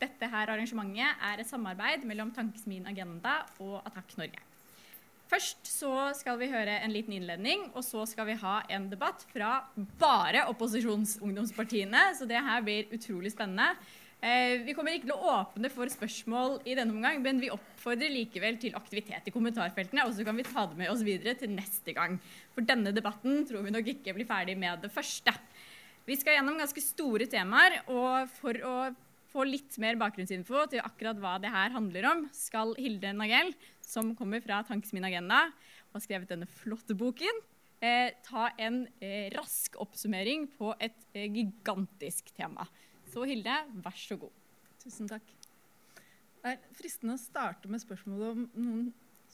Dette her arrangementet er et samarbeid mellom Tankesmien Agenda og Attack Norge. Først så skal vi høre en liten innledning, og så skal vi ha en debatt fra bare opposisjonsungdomspartiene. Så det her blir utrolig spennende. Eh, vi kommer ikke til å åpne for spørsmål i denne omgang, men vi oppfordrer likevel til aktivitet i kommentarfeltene, og så kan vi ta det med oss videre til neste gang. For denne debatten tror vi nok ikke blir ferdig med det første. Vi skal gjennom ganske store temaer, og for å få litt mer bakgrunnsinfo til akkurat hva det her handler om, skal Hilde Nagell, som kommer fra Tankesmien Agenda og har skrevet denne flotte boken, eh, ta en eh, rask oppsummering på et eh, gigantisk tema. Så Hilde, vær så god. Tusen takk. Det er fristende å starte med spørsmålet om noen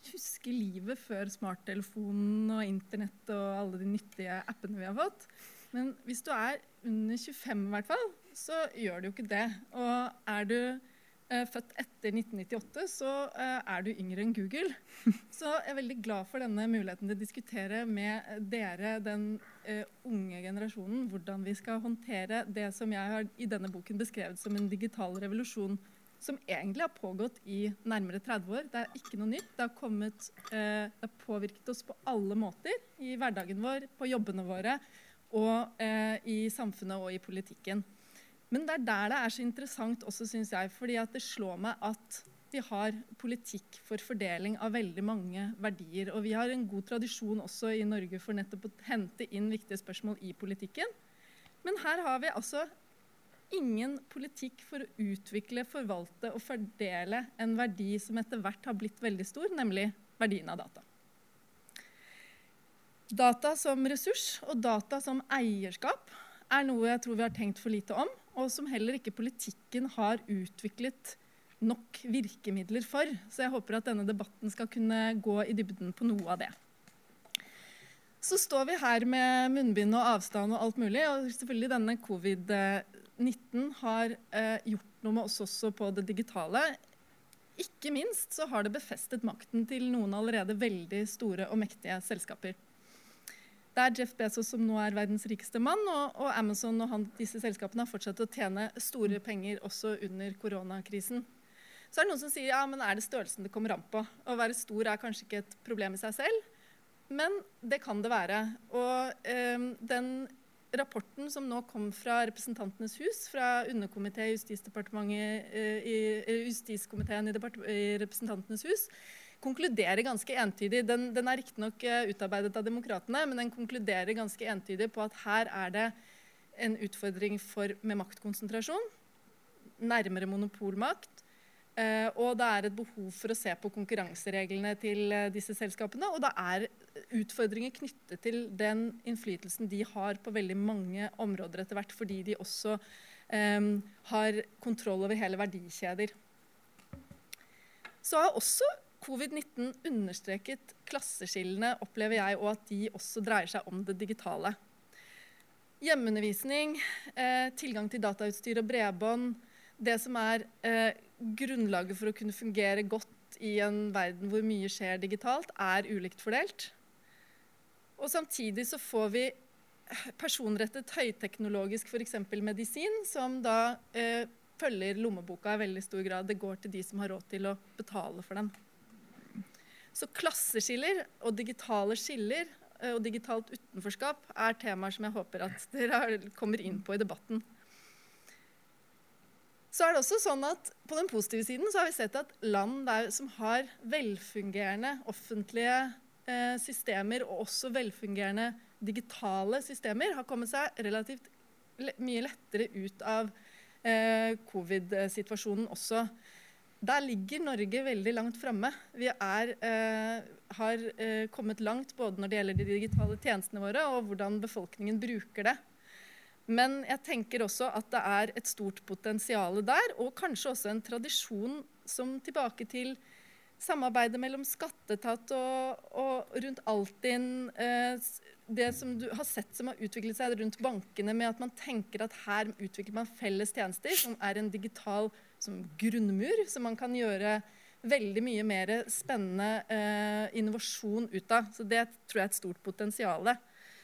husker livet før smarttelefonen og internett og alle de nyttige appene vi har fått. Men hvis du er under 25 i hvert fall, så gjør det jo ikke det. Og er du eh, født etter 1998, så eh, er du yngre enn Google. Så jeg er veldig glad for denne muligheten til å diskutere med dere, den eh, unge generasjonen, hvordan vi skal håndtere det som jeg har i denne boken beskrevet som en digital revolusjon. Som egentlig har pågått i nærmere 30 år. Det er ikke noe nytt. Det har, kommet, eh, det har påvirket oss på alle måter. I hverdagen vår, på jobbene våre og eh, i samfunnet og i politikken. Men det er der det er så interessant også, syns jeg. fordi det slår meg at vi har politikk for fordeling av veldig mange verdier. Og vi har en god tradisjon også i Norge for nettopp å hente inn viktige spørsmål i politikken. Men her har vi altså ingen politikk for å utvikle, forvalte og fordele en verdi som etter hvert har blitt veldig stor, nemlig verdien av data. Data som ressurs og data som eierskap er noe jeg tror vi har tenkt for lite om, og som heller ikke politikken har utviklet nok virkemidler for. Så jeg håper at denne debatten skal kunne gå i dybden på noe av det. Så står vi her med munnbind og avstand og alt mulig. Og selvfølgelig denne covid-19 har eh, gjort noe med oss også på det digitale. Ikke minst så har det befestet makten til noen allerede veldig store og mektige selskaper. Det er Jeff Bezos som nå er verdens rikeste mann, og, og Amazon og han, disse selskapene har fortsatt å tjene store penger også under koronakrisen. Så er det noen som sier ja, men er det størrelsen det kommer an på? Å være stor er kanskje ikke et problem i seg selv, men det kan det være. Og eh, den rapporten som nå kom fra Representantenes hus, fra underkomité i eh, i, Justiskomiteen i, i Representantenes hus, konkluderer ganske entydig. Den, den er riktignok uh, utarbeidet av Demokratene, men den konkluderer ganske entydig på at her er det en utfordring for, med maktkonsentrasjon, nærmere monopolmakt. Uh, og det er et behov for å se på konkurransereglene til uh, disse selskapene. Og det er utfordringer knyttet til den innflytelsen de har på veldig mange områder etter hvert, fordi de også um, har kontroll over hele verdikjeder. Så har også Covid-19 understreket klasseskillene, opplever jeg, og at de også dreier seg om det digitale. Hjemmeundervisning, eh, tilgang til datautstyr og bredbånd, det som er eh, grunnlaget for å kunne fungere godt i en verden hvor mye skjer digitalt, er ulikt fordelt. Og samtidig så får vi personrettet høyteknologisk f.eks. medisin, som da eh, følger lommeboka i veldig stor grad. Det går til de som har råd til å betale for den. Så klasseskiller og digitale skiller eh, og digitalt utenforskap er temaer som jeg håper at dere kommer inn på i debatten. Så er det også sånn at På den positive siden så har vi sett at land der, som har velfungerende offentlige eh, systemer og også velfungerende digitale systemer, har kommet seg relativt mye lettere ut av eh, covid-situasjonen også. Der ligger Norge veldig langt framme. Vi er, eh, har eh, kommet langt både når det gjelder de digitale tjenestene våre, og hvordan befolkningen bruker det. Men jeg tenker også at det er et stort potensial der, og kanskje også en tradisjon som tilbake til samarbeidet mellom skatteetat og, og, rundt Altinn. Eh, det som du har sett som har utviklet seg rundt bankene, med at man tenker at her utvikler man felles tjenester, som er en digital tjeneste som grunnmur, som man kan gjøre veldig mye mer spennende eh, innovasjon ut av. Så det tror jeg er et stort potensial.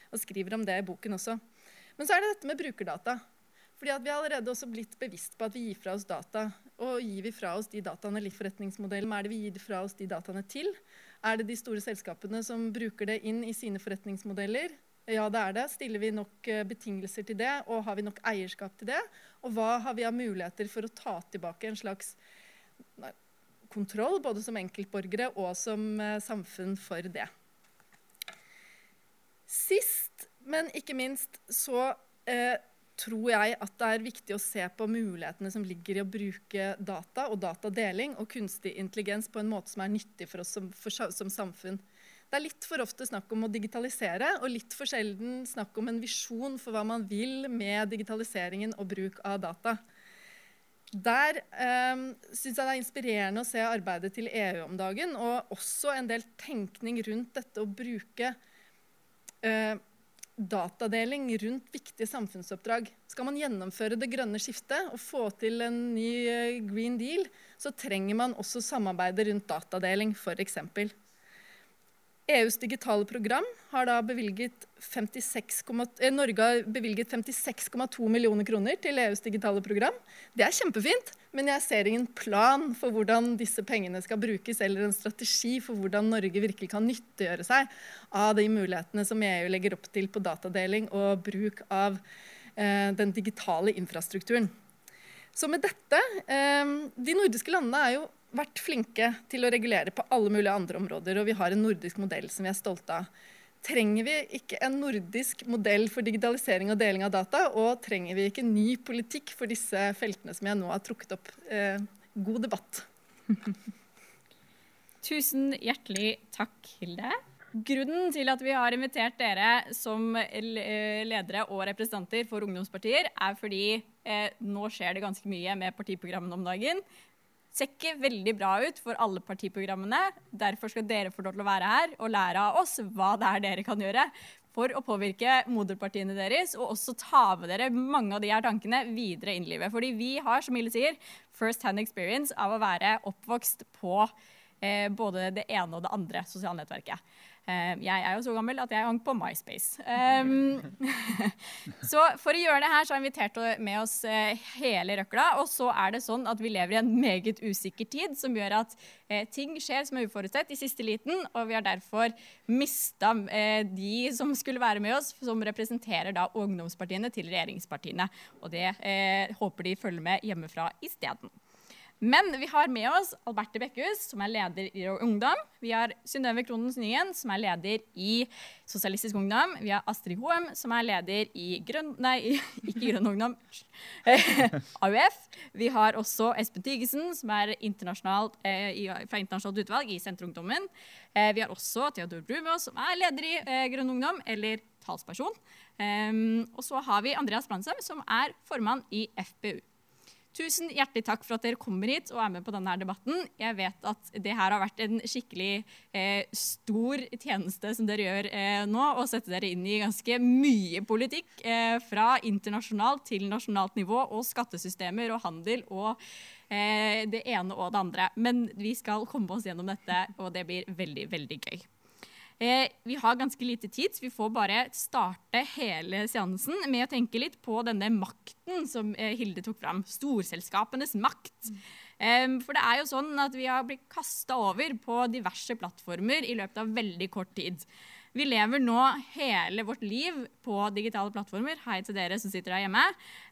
Og skriver om det i boken også. Men så er det dette med brukerdata. Fordi Vi har allerede også blitt bevisst på at vi gir fra oss data. Og gir vi fra oss de dataene litt forretningsmodellen, er det vi gir fra oss de dataene til? Er det de store selskapene som bruker det inn i sine forretningsmodeller? Ja, det er det. Stiller vi nok eh, betingelser til det, og har vi nok eierskap til det? Og hva har vi av muligheter for å ta tilbake en slags kontroll, både som enkeltborgere og som eh, samfunn, for det? Sist, men ikke minst, så eh, tror jeg at det er viktig å se på mulighetene som ligger i å bruke data og datadeling og kunstig intelligens på en måte som er nyttig for oss som, for, som, samfunn. Det er litt for ofte snakk om å digitalisere, og litt for sjelden snakk om en visjon for hva man vil med digitaliseringen og bruk av data. Der eh, syns jeg det er inspirerende å se arbeidet til EU om dagen, og også en del tenkning rundt dette å bruke eh, datadeling rundt viktige samfunnsoppdrag. Skal man gjennomføre det grønne skiftet og få til en ny eh, Green Deal, så trenger man også samarbeide rundt datadeling, f.eks. EUs digitale program har bevilget 56, eh, Norge har bevilget 56,2 millioner kroner til EUs digitale program. Det er kjempefint, men jeg ser ingen plan for hvordan disse pengene skal brukes, eller en strategi for hvordan Norge virkelig kan nyttiggjøre seg av de mulighetene som EU legger opp til på datadeling og bruk av eh, den digitale infrastrukturen. Så med dette eh, De nordiske landene er jo vært flinke til å regulere på alle mulige andre områder, og vi har en nordisk modell som vi er stolte av. Trenger vi ikke en nordisk modell for digitalisering og deling av data? Og trenger vi ikke ny politikk for disse feltene som jeg nå har trukket opp? Eh, god debatt. Tusen hjertelig takk, Hilde. Grunnen til at vi har invitert dere som eh, ledere og representanter for ungdomspartier, er fordi eh, nå skjer det ganske mye med partiprogrammene om dagen ser ikke veldig bra ut for alle partiprogrammene. Derfor skal dere få lov til å være her og lære av oss hva det er dere kan gjøre for å påvirke moderpartiene deres, og også ta med dere mange av de her tankene videre inn i livet. Fordi vi har, som Ille sier, first hand experience av å være oppvokst på eh, både det ene og det andre sosiale nettverket. Eh, jeg er jo så gammel at jeg hang på MySpace. Um, så for å gjøre det her, så har vi invitert med oss eh, hele røkla. Og så er det sånn at vi lever i en meget usikker tid, som gjør at eh, ting skjer som er uforutsett i siste liten. Og vi har derfor mista de som skulle være med oss, som representerer da ungdomspartiene til regjeringspartiene. Og det eh, håper de følger med hjemmefra isteden. Men vi har med oss Alberte Bekkhus, som er leder i Ungdom. Vi har Synnøve Kronens Nyen, som er leder i Sosialistisk Ungdom. Vi har Astrid Hoem, som er leder i Grønn... Nei, ikke Grønn Ungdom. AUF. Vi har også Espen Tygesen, som er internasjonalt, eh, fra Internasjonalt utvalg i Senterungdommen. Eh, vi har også Theodor Brumås, som er leder i eh, Grønn Ungdom, eller talsperson. Um, og så har vi Andreas Brandsheim, som er formann i FPU. Tusen hjertelig takk for at dere kommer hit og er med på denne debatten. Jeg vet at det her har vært en skikkelig eh, stor tjeneste som dere gjør eh, nå, å sette dere inn i ganske mye politikk eh, fra internasjonalt til nasjonalt nivå, og skattesystemer og handel og eh, det ene og det andre. Men vi skal komme oss gjennom dette, og det blir veldig, veldig gøy. Eh, vi har ganske lite tid, så vi får bare starte hele seansen med å tenke litt på denne makten som eh, Hilde tok fram. Storselskapenes makt. Um, for det er jo sånn at vi har blitt kasta over på diverse plattformer i løpet av veldig kort tid. Vi lever nå hele vårt liv på digitale plattformer. Hei til dere som sitter der hjemme.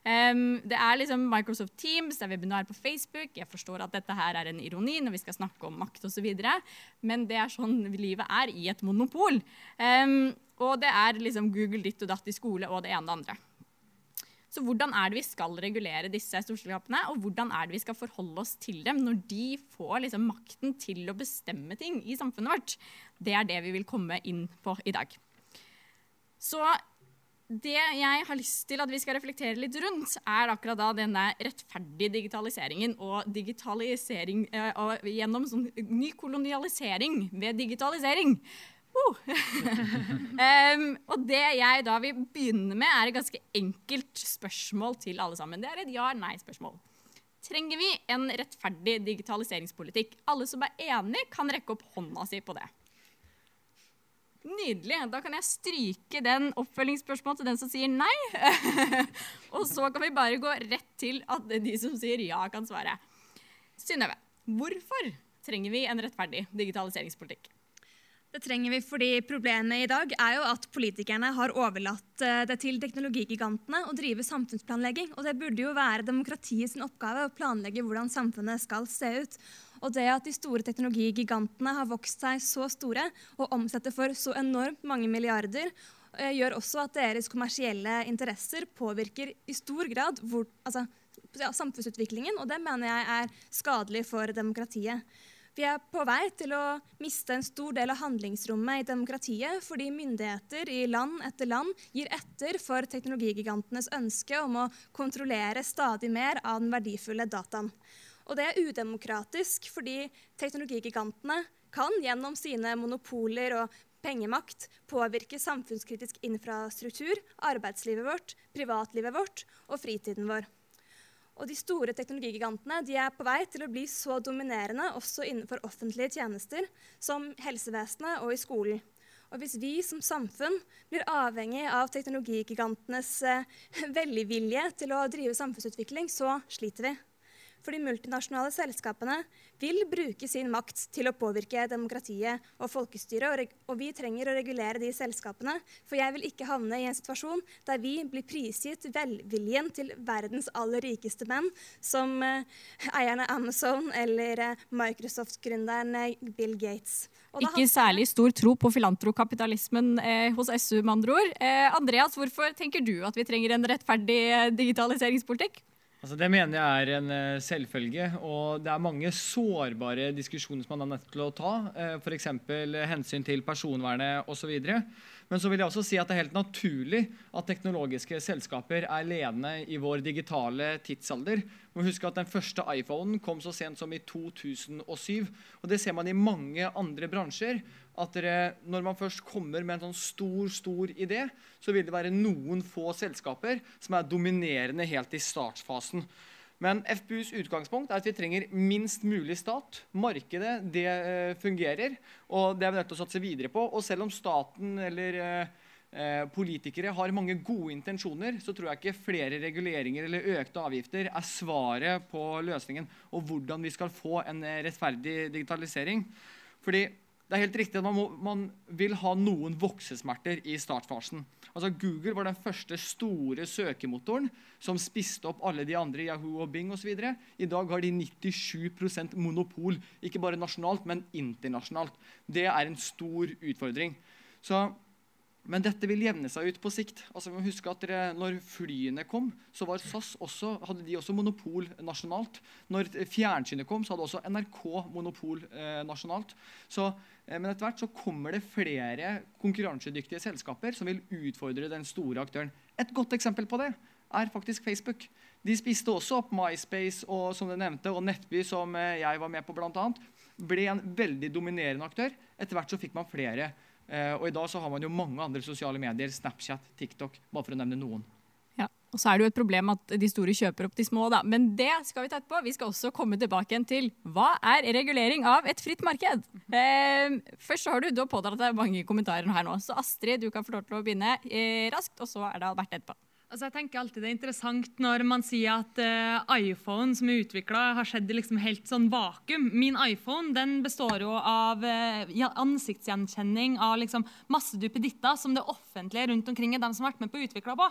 Um, det er liksom Microsoft Teams, det er webinar på Facebook. Jeg forstår at dette her er en ironi når vi skal snakke om makt osv., men det er sånn livet er i et monopol. Um, og det er liksom Google ditt og datt i skole og det ene og det andre. Så hvordan er det vi skal regulere disse storselskapene, og hvordan er det vi skal forholde oss til dem når de får liksom makten til å bestemme ting i samfunnet vårt? Det er det vi vil komme inn på i dag. Så det jeg har lyst til at vi skal reflektere litt rundt, er akkurat da denne rettferdige digitaliseringen og digitalisering uh, og gjennom sånn ny kolonialisering ved digitalisering. Um, og det jeg da vil begynne med, er et ganske enkelt spørsmål til alle sammen. Det er et ja-nei-spørsmål. Trenger vi en rettferdig digitaliseringspolitikk? Alle som er enig, kan rekke opp hånda si på det. Nydelig. Da kan jeg stryke den oppfølgingsspørsmålet til den som sier nei. og så kan vi bare gå rett til at de som sier ja, kan svare. Synnøve, hvorfor trenger vi en rettferdig digitaliseringspolitikk? Det trenger vi fordi problemet i dag er jo at politikerne har overlatt eh, det til teknologigigantene å drive samfunnsplanlegging. Og det burde jo være demokratiet sin oppgave å planlegge hvordan samfunnet skal se ut. Og det at de store teknologigigantene har vokst seg så store og omsetter for så enormt mange milliarder, eh, gjør også at deres kommersielle interesser påvirker i stor grad hvor, altså, ja, samfunnsutviklingen, og det mener jeg er skadelig for demokratiet. Vi er på vei til å miste en stor del av handlingsrommet i demokratiet fordi myndigheter i land etter land gir etter for teknologigigantenes ønske om å kontrollere stadig mer av den verdifulle dataen. Og det er udemokratisk fordi teknologigigantene kan gjennom sine monopoler og pengemakt påvirke samfunnskritisk infrastruktur, arbeidslivet vårt, privatlivet vårt og fritiden vår. Og de store teknologigigantene de er på vei til å bli så dominerende også innenfor offentlige tjenester som helsevesenet og i skolen. Og hvis vi som samfunn blir avhengig av teknologigigantenes eh, velvilje til å drive samfunnsutvikling, så sliter vi. For de multinasjonale selskapene vil bruke sin makt til å påvirke demokratiet og folkestyret, og vi trenger å regulere de selskapene. For jeg vil ikke havne i en situasjon der vi blir prisgitt velviljen til verdens aller rikeste menn, som eh, eierne Amazon eller eh, Microsoft-gründeren eh, Bill Gates. Ikke særlig stor tro på filantrokapitalismen eh, hos SU, med andre ord. Eh, Andreas, hvorfor tenker du at vi trenger en rettferdig digitaliseringspolitikk? Altså, det mener jeg er en uh, selvfølge. Og det er mange sårbare diskusjoner som man er nødt til å ta. Uh, F.eks. Hensyn til personvernet osv. Men så vil jeg også si at det er helt naturlig at teknologiske selskaper er ledende i vår digitale tidsalder. må huske at Den første iPhonen kom så sent som i 2007. og Det ser man i mange andre bransjer. At dere, Når man først kommer med en sånn stor stor idé, så vil det være noen få selskaper som er dominerende helt i startfasen. Men FPUs utgangspunkt er at vi trenger minst mulig stat. Markedet det eh, fungerer, og det er vi nødt til å satse videre på. Og selv om staten eller eh, eh, politikere har mange gode intensjoner, så tror jeg ikke flere reguleringer eller økte avgifter er svaret på løsningen og hvordan vi skal få en rettferdig digitalisering. Fordi det er helt riktig at man, må, man, vil ha noen voksesmerter i startfasen. Altså Google var den første store søkemotoren som spiste opp alle de andre, Yahoo og Bing osv. I dag har de 97% monopol, ikke bare nasjonalt, men internasjonalt. Det er en stor utfordring. Så men dette vil jevne seg ut på sikt. Altså, vi må huske at dere, når flyene kom, så var SAS også, hadde de også monopol nasjonalt. Når fjernsynet kom, så hadde også NRK monopol eh, nasjonalt. Så, men etter hvert så kommer det flere konkurransedyktige selskaper som vil utfordre den store aktøren. Et godt eksempel på det er faktisk Facebook. De spiste også opp MySpace og, som du nevnte, og Nettby, som eh, jeg var med på bl.a. Ble en veldig dominerende aktør. Etter hvert så fikk man flere. Eh, og i dag så har man jo mange andre sosiale medier, Snapchat, TikTok, bare for å nevne noen. Og så er det jo et problem at de store kjøper opp de små, da. Men det skal vi ta etterpå. Vi skal også komme tilbake igjen til hva er regulering av et fritt marked? Eh, først så har du, du har pådratt deg mange kommentarer her nå, så Astrid, du kan få lov til å begynne eh, raskt, og så er det Albert etterpå. Altså jeg tenker alltid Det er interessant når man sier at uh, iPhone som er utvikla, har skjedd i liksom helt sånn vakuum. Min iPhone den består jo av uh, ansiktsgjenkjenning av liksom masse duppeditter som det offentlige rundt omkring er de som har vært med på å utvikle på.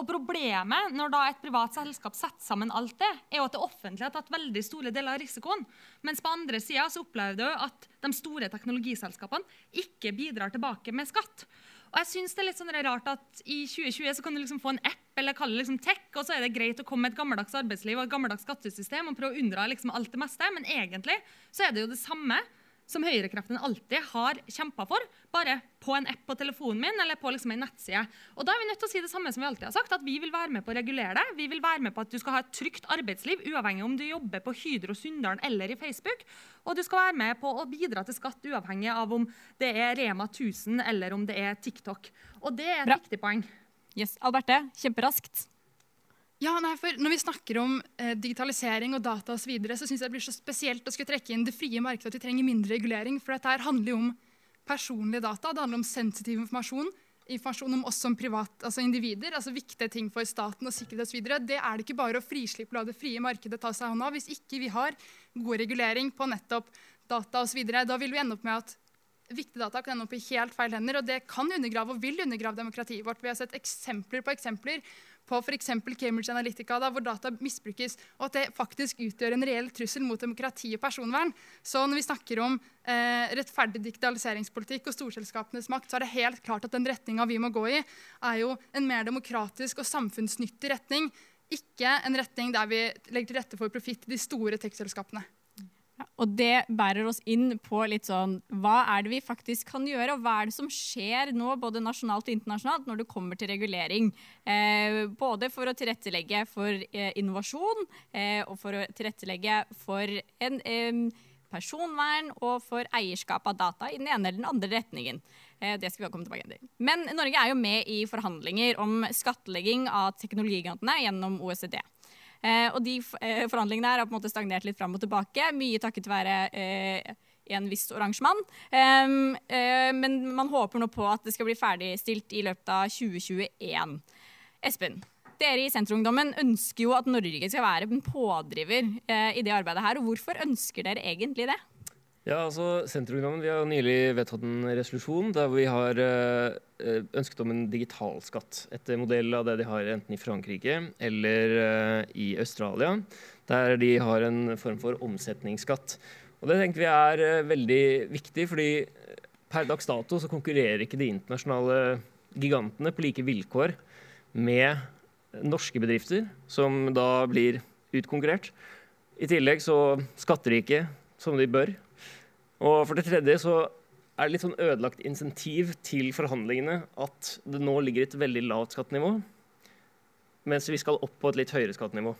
Og Problemet når da et privat selskap setter sammen alt det, er jo at det offentlige har tatt veldig store deler av risikoen. Mens på andre sida opplever du at de store teknologiselskapene ikke bidrar tilbake med skatt. Og jeg synes det er litt sånn rart at I 2020 så kan du liksom få en app eller kalle det liksom tech, og så er det greit å komme med et gammeldags arbeidsliv og et gammeldags skattesystem og prøve å unndra liksom alt det meste. Men egentlig så er det jo det samme som høyrekreftene alltid har kjempa for, bare på en app på telefonen min eller på liksom en nettside. Og da er vi nødt til å si det samme som vi alltid har sagt, at vi vil være med på å regulere det. Vi vil være med på at du skal ha et trygt arbeidsliv, uavhengig om du jobber på Hydro Sunndalen eller i Facebook. Og du skal være med på å bidra til skatt, uavhengig av om det er Rema 1000 eller om det er TikTok. Og det er et Bra. viktig poeng. Yes, Alberte, kjemperaskt. Ja, nei, for Når vi snakker om eh, digitalisering og data osv., så, videre, så syns jeg det blir så spesielt å skulle trekke inn det frie markedet at vi trenger mindre regulering. For dette her handler jo om personlige data. Det handler om sensitiv informasjon. Informasjon om oss som privat, altså individer, altså viktige ting for staten og sikkerhet osv. Det er det ikke bare å frislippe la det frie markedet ta seg hånd av. Hvis ikke vi har god regulering på nettopp data osv., da vil vi ende opp med at viktige data kan ende opp i helt feil hender. Og det kan undergrave og vil undergrave demokratiet vårt. Vi har sett eksempler på eksempler på f.eks. Cambridge Analytica, da, hvor data misbrukes, og at det faktisk utgjør en reell trussel mot demokrati og personvern. Så når vi snakker om eh, rettferdig digitaliseringspolitikk og storselskapenes makt, så er det helt klart at den retninga vi må gå i, er jo en mer demokratisk og samfunnsnyttig retning. Ikke en retning der vi legger til rette for profitt i de store tekstselskapene. Og det bærer oss inn på litt sånn Hva er det vi faktisk kan gjøre, og hva er det som skjer nå, både nasjonalt og internasjonalt, når det kommer til regulering? Eh, både for å tilrettelegge for eh, innovasjon, eh, og for å tilrettelegge for en personvern og for eierskap av data i den ene eller den andre retningen. Eh, det skal vi komme tilbake til. Men Norge er jo med i forhandlinger om skattlegging av teknologigigantene gjennom OECD. Eh, og de eh, forhandlingene her har på en måte stagnert litt fram og tilbake, mye takket være eh, en viss oransje mann. Uh, men man håper nå på at det skal bli ferdigstilt i løpet av 2021. Espen, dere i Senterungdommen ønsker jo at Norge skal være en pådriver i det arbeidet her. og Hvorfor ønsker dere egentlig det? Ja, altså Senterungdommen vi har jo nylig vedtatt en resolusjon der vi har uh, ønsket om en digitalskatt. Etter modell av det de har enten i Frankrike eller i Australia. Der de har en form for omsetningsskatt. Og Det tenker vi er veldig viktig, fordi eh, per dags dato så konkurrerer ikke de internasjonale gigantene på like vilkår med norske bedrifter, som da blir utkonkurrert. I tillegg så skatter de ikke som de bør. Og for det tredje så er det litt sånn ødelagt insentiv til forhandlingene at det nå ligger et veldig lavt skattenivå, mens vi skal opp på et litt høyere skattenivå.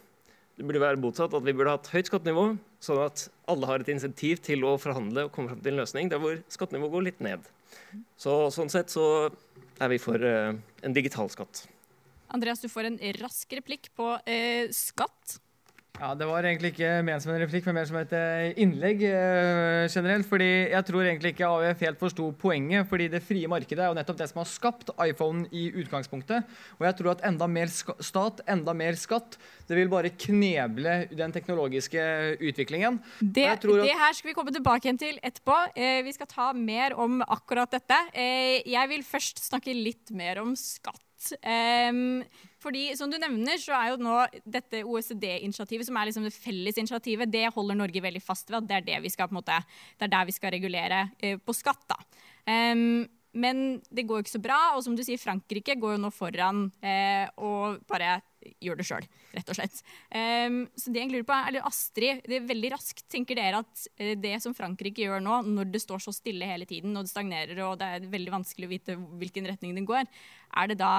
Det burde være motsatt, at vi burde ha et høyt skattenivå, sånn at alle har et insentiv til å forhandle og komme fram til en løsning der hvor skattenivået går litt ned. Så, sånn sett så er vi for uh, en digital skatt. Andreas, du får en rask replikk på uh, skatt. Ja, Det var egentlig ikke ment som en replikk, men mer som et eh, innlegg uh, generelt. fordi jeg tror egentlig ikke AUF helt forsto poenget. fordi det frie markedet er jo nettopp det som har skapt iPhone i utgangspunktet. Og jeg tror at enda mer stat, enda mer skatt, det vil bare kneble den teknologiske utviklingen. Det, det her skal vi komme tilbake igjen til etterpå. Eh, vi skal ta mer om akkurat dette. Eh, jeg vil først snakke litt mer om skatt. Um, fordi som du nevner, så er jo nå dette OECD-initiativet, som er liksom det felles initiativet, det holder Norge veldig fast ved. at Det er, det vi skal, på en måte, det er der vi skal regulere eh, på skatt. da. Um, men det går jo ikke så bra, og som du sier, Frankrike går jo nå foran eh, og bare gjør det sjøl, rett og slett. Um, så det jeg lurer på er, eller Astrid, det er veldig raskt tenker dere at uh, det som Frankrike gjør nå, når det står så stille hele tiden og det stagnerer og det er veldig vanskelig å vite hvilken retning den går, er det da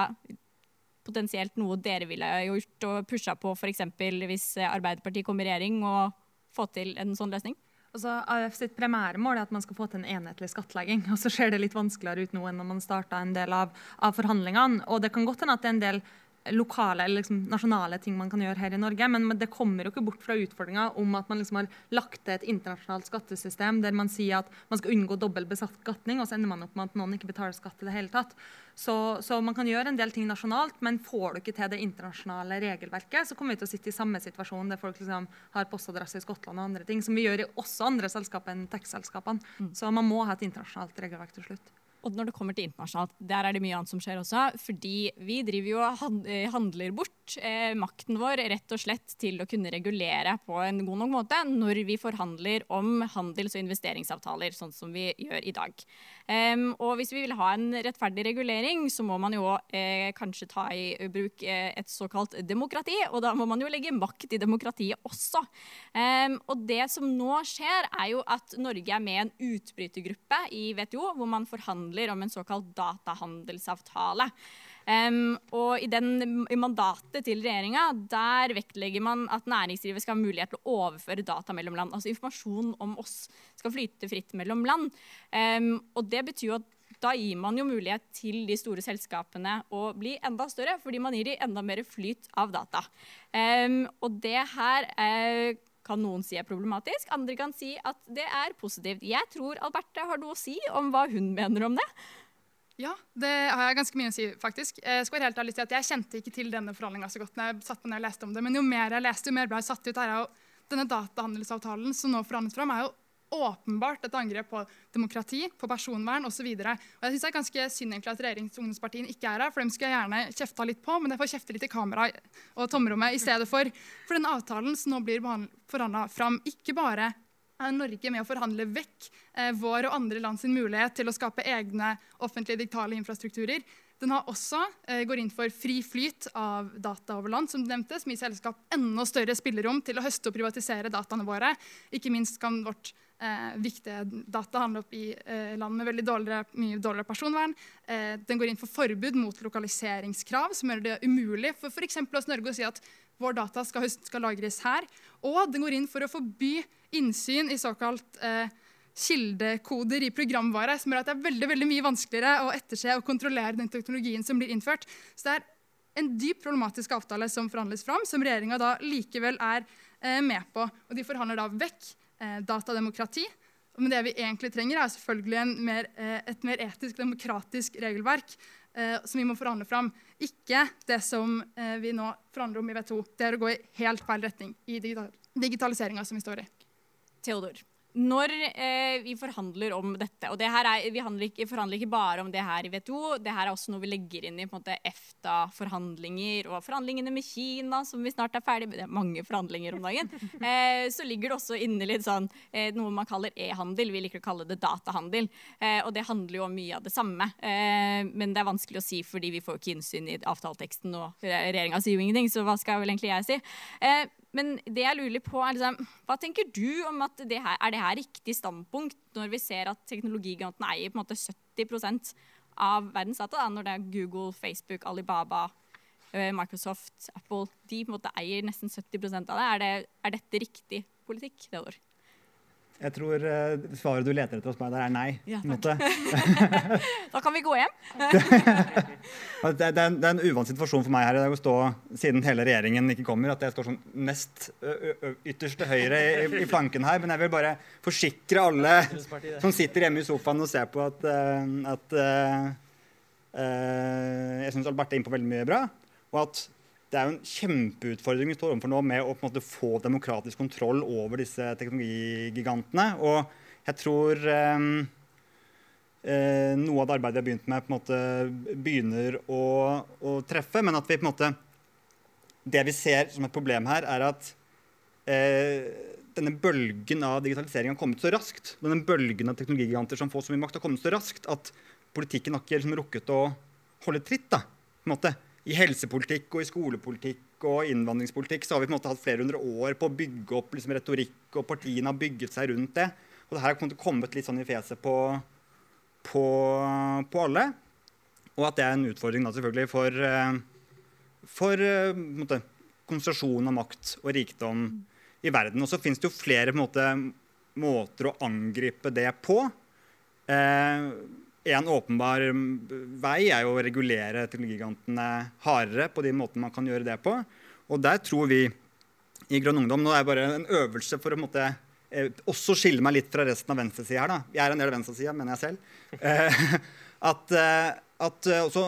potensielt noe dere ville gjort og pusha på f.eks. hvis Arbeiderpartiet kommer i regjering og få til en sånn løsning? Altså, AUF sitt primære mål er at man skal få til en enhetlig skattlegging. og Så ser det litt vanskeligere ut nå enn når man starta en del av, av forhandlingene. Og det kan godt hende at det er en del lokale eller liksom nasjonale ting man kan gjøre her i Norge. Men det kommer jo ikke bort fra utfordringa om at man liksom har lagt til et internasjonalt skattesystem der man sier at man skal unngå dobbel beskatning, og så ender man opp med at noen ikke betaler skatt i det hele tatt. Så, så, man kan gjøre en del ting nasjonalt, men får du ikke til det internasjonale regelverket, så kommer vi til å sitte i samme situasjon der folk liksom har postadresse i Skottland og andre ting, som vi gjør i også andre selskaper enn tech-selskapene. Mm. Så man må ha et internasjonalt regelverk til slutt. Og når det kommer til internasjonalt, der er det mye annet som skjer også. Fordi vi driver jo og eh, handler bort eh, makten vår rett og slett til å kunne regulere på en god nok måte når vi forhandler om handels- og investeringsavtaler, sånn som vi gjør i dag. Um, og hvis vi vil ha en rettferdig regulering, så må man jo eh, kanskje ta i bruk eh, et såkalt demokrati. Og da må man jo legge makt i demokratiet også. Um, og det som nå skjer, er jo at Norge er med i en utbrytergruppe i WTO, hvor man forhandler handler om en såkalt datahandelsavtale. Um, og i, den, i, mandatet til regjeringa vektlegger man at næringslivet skal ha mulighet til å overføre data mellom land. Altså informasjon om oss skal flyte fritt mellom land. Um, og det betyr jo at da gir man jo mulighet til de store selskapene å bli enda større, fordi man gir dem enda mer flyt av data. Um, og det her uh, kan noen si er problematisk, andre kan si at det er positivt. Jeg tror Alberte har noe å si om hva hun mener om det. Ja, det har jeg ganske mye å si, faktisk. Jeg skal være helt ærlig til at jeg kjente ikke til denne forhandlinga så godt når jeg satt på ned og leste om det, men jo mer jeg leste, jo mer ble jeg satt ut. Her er jo denne datahandelsavtalen som nå forhandles fram, er jo åpenbart et angrep på demokrati, på personvern osv. Jeg synes det er ganske synd egentlig at regjerings- og ungdomspartiene ikke er her, for dem skulle jeg gjerne kjefta litt på, men jeg får kjefte litt i kamera og tomrommet i stedet for. For den avtalen som nå blir forhandla fram, ikke bare er Norge med å forhandle vekk eh, vår og andre land sin mulighet til å skape egne offentlige digitale infrastrukturer. Den har også, eh, går inn for fri flyt av data over land, som du nevnte, som gir selskap enda større spillerom til å høste og privatisere dataene våre. Ikke minst kan vårt eh, viktige data handler opp i eh, land med veldig dårligere, mye dårligere personvern. Eh, den går inn for forbud mot lokaliseringskrav, som gjør det umulig for f.eks. oss Norge å si at vår data skal, skal, lagres her. Og den går inn for å forby innsyn i såkalt eh, kildekoder i programvare, som gjør at det er veldig, veldig mye vanskeligere å etterse og kontrollere den teknologien som blir innført. Så det er en dyp problematisk avtale som forhandles fram, som regjeringa likevel er eh, med på. Og de forhandler da vekk datademokrati. Men det vi egentlig trenger, er selvfølgelig mer, eh, et mer etisk, demokratisk regelverk eh, som vi må forhandle fram. Ikke det som eh, vi nå forhandler om i V2. Det er å gå i helt feil retning i digital digitaliseringa som vi står i. Theodor når eh, vi forhandler om dette Og det er, vi ikke, forhandler ikke bare om det her i WTO, det her er også noe vi legger inn i EFTA-forhandlinger og forhandlingene med Kina, som vi snart er ferdig med. Det er mange forhandlinger om dagen. Eh, så ligger det også inne litt sånn eh, noe man kaller e-handel. Vi liker å kalle det datahandel. Eh, og det handler jo om mye av det samme. Eh, men det er vanskelig å si fordi vi får ikke innsyn i avtaleteksten, og regjeringa sier jo ingenting, så hva skal vel egentlig jeg si? Eh, men det jeg lurer på er liksom, hva tenker du om at det her, er det her riktig standpunkt når vi ser at teknologigigantene eier på en måte 70% av verdens data? Da, når det er Google, Facebook, Alibaba, eh, Microsoft, Apple De på en måte eier nesten 70% av det. Er, det. er dette riktig politikk? det Theodor? Jeg tror uh, svaret du leter etter hos meg der, er nei. Ja, da kan vi gå hjem. det, det, er en, det, er en uvant situasjon for meg her i dag å stå siden hele regjeringen ikke kommer, at jeg står sånn nest ytterst til høyre i, i, flanken her. Men jeg vil bare forsikre alle som sitter hjemme i sofaen og ser på, at, uh, at uh, jeg syns Albert er inne på veldig mye bra. Og at det er jo en kjempeutfordring vi står overfor nå med å måte, få demokratisk kontroll over disse teknologigigantene. Og jeg tror eh, eh, noe av det arbeidet vi har begynt med, på en måte begynner å, å, treffe. Men at vi på en måte Det vi ser som et problem her, er at eh, denne bølgen av digitalisering har kommet så raskt. Denne bølgen av teknologigiganter som får så mye makt, har kommet så raskt at politikken har ikke liksom rukket å holde tritt. da, på en måte i helsepolitikk og i skolepolitikk og innvandringspolitikk så har vi på en måte hatt flere hundre år på å bygge opp liksom, retorikk, og partiene har bygget seg rundt det. Og det her har kommet litt sånn i fjeset på, på, på, alle. Og at det er en utfordring da, selvfølgelig for, eh, for eh, måte, konsentrasjon av makt og rikdom i verden. Og så fins det jo flere måte, måter å angripe det på. Eh, en åpenbar vei er jo å regulere teknologigigantene hardere på de måtene man kan gjøre det på. Og der tror vi i Grønn Ungdom Nå er det bare en øvelse for å måtte, eh, også skille meg litt fra resten av venstresida her. da. Jeg er en del av venstresida, mener jeg selv. Eh, at, eh, at eh, også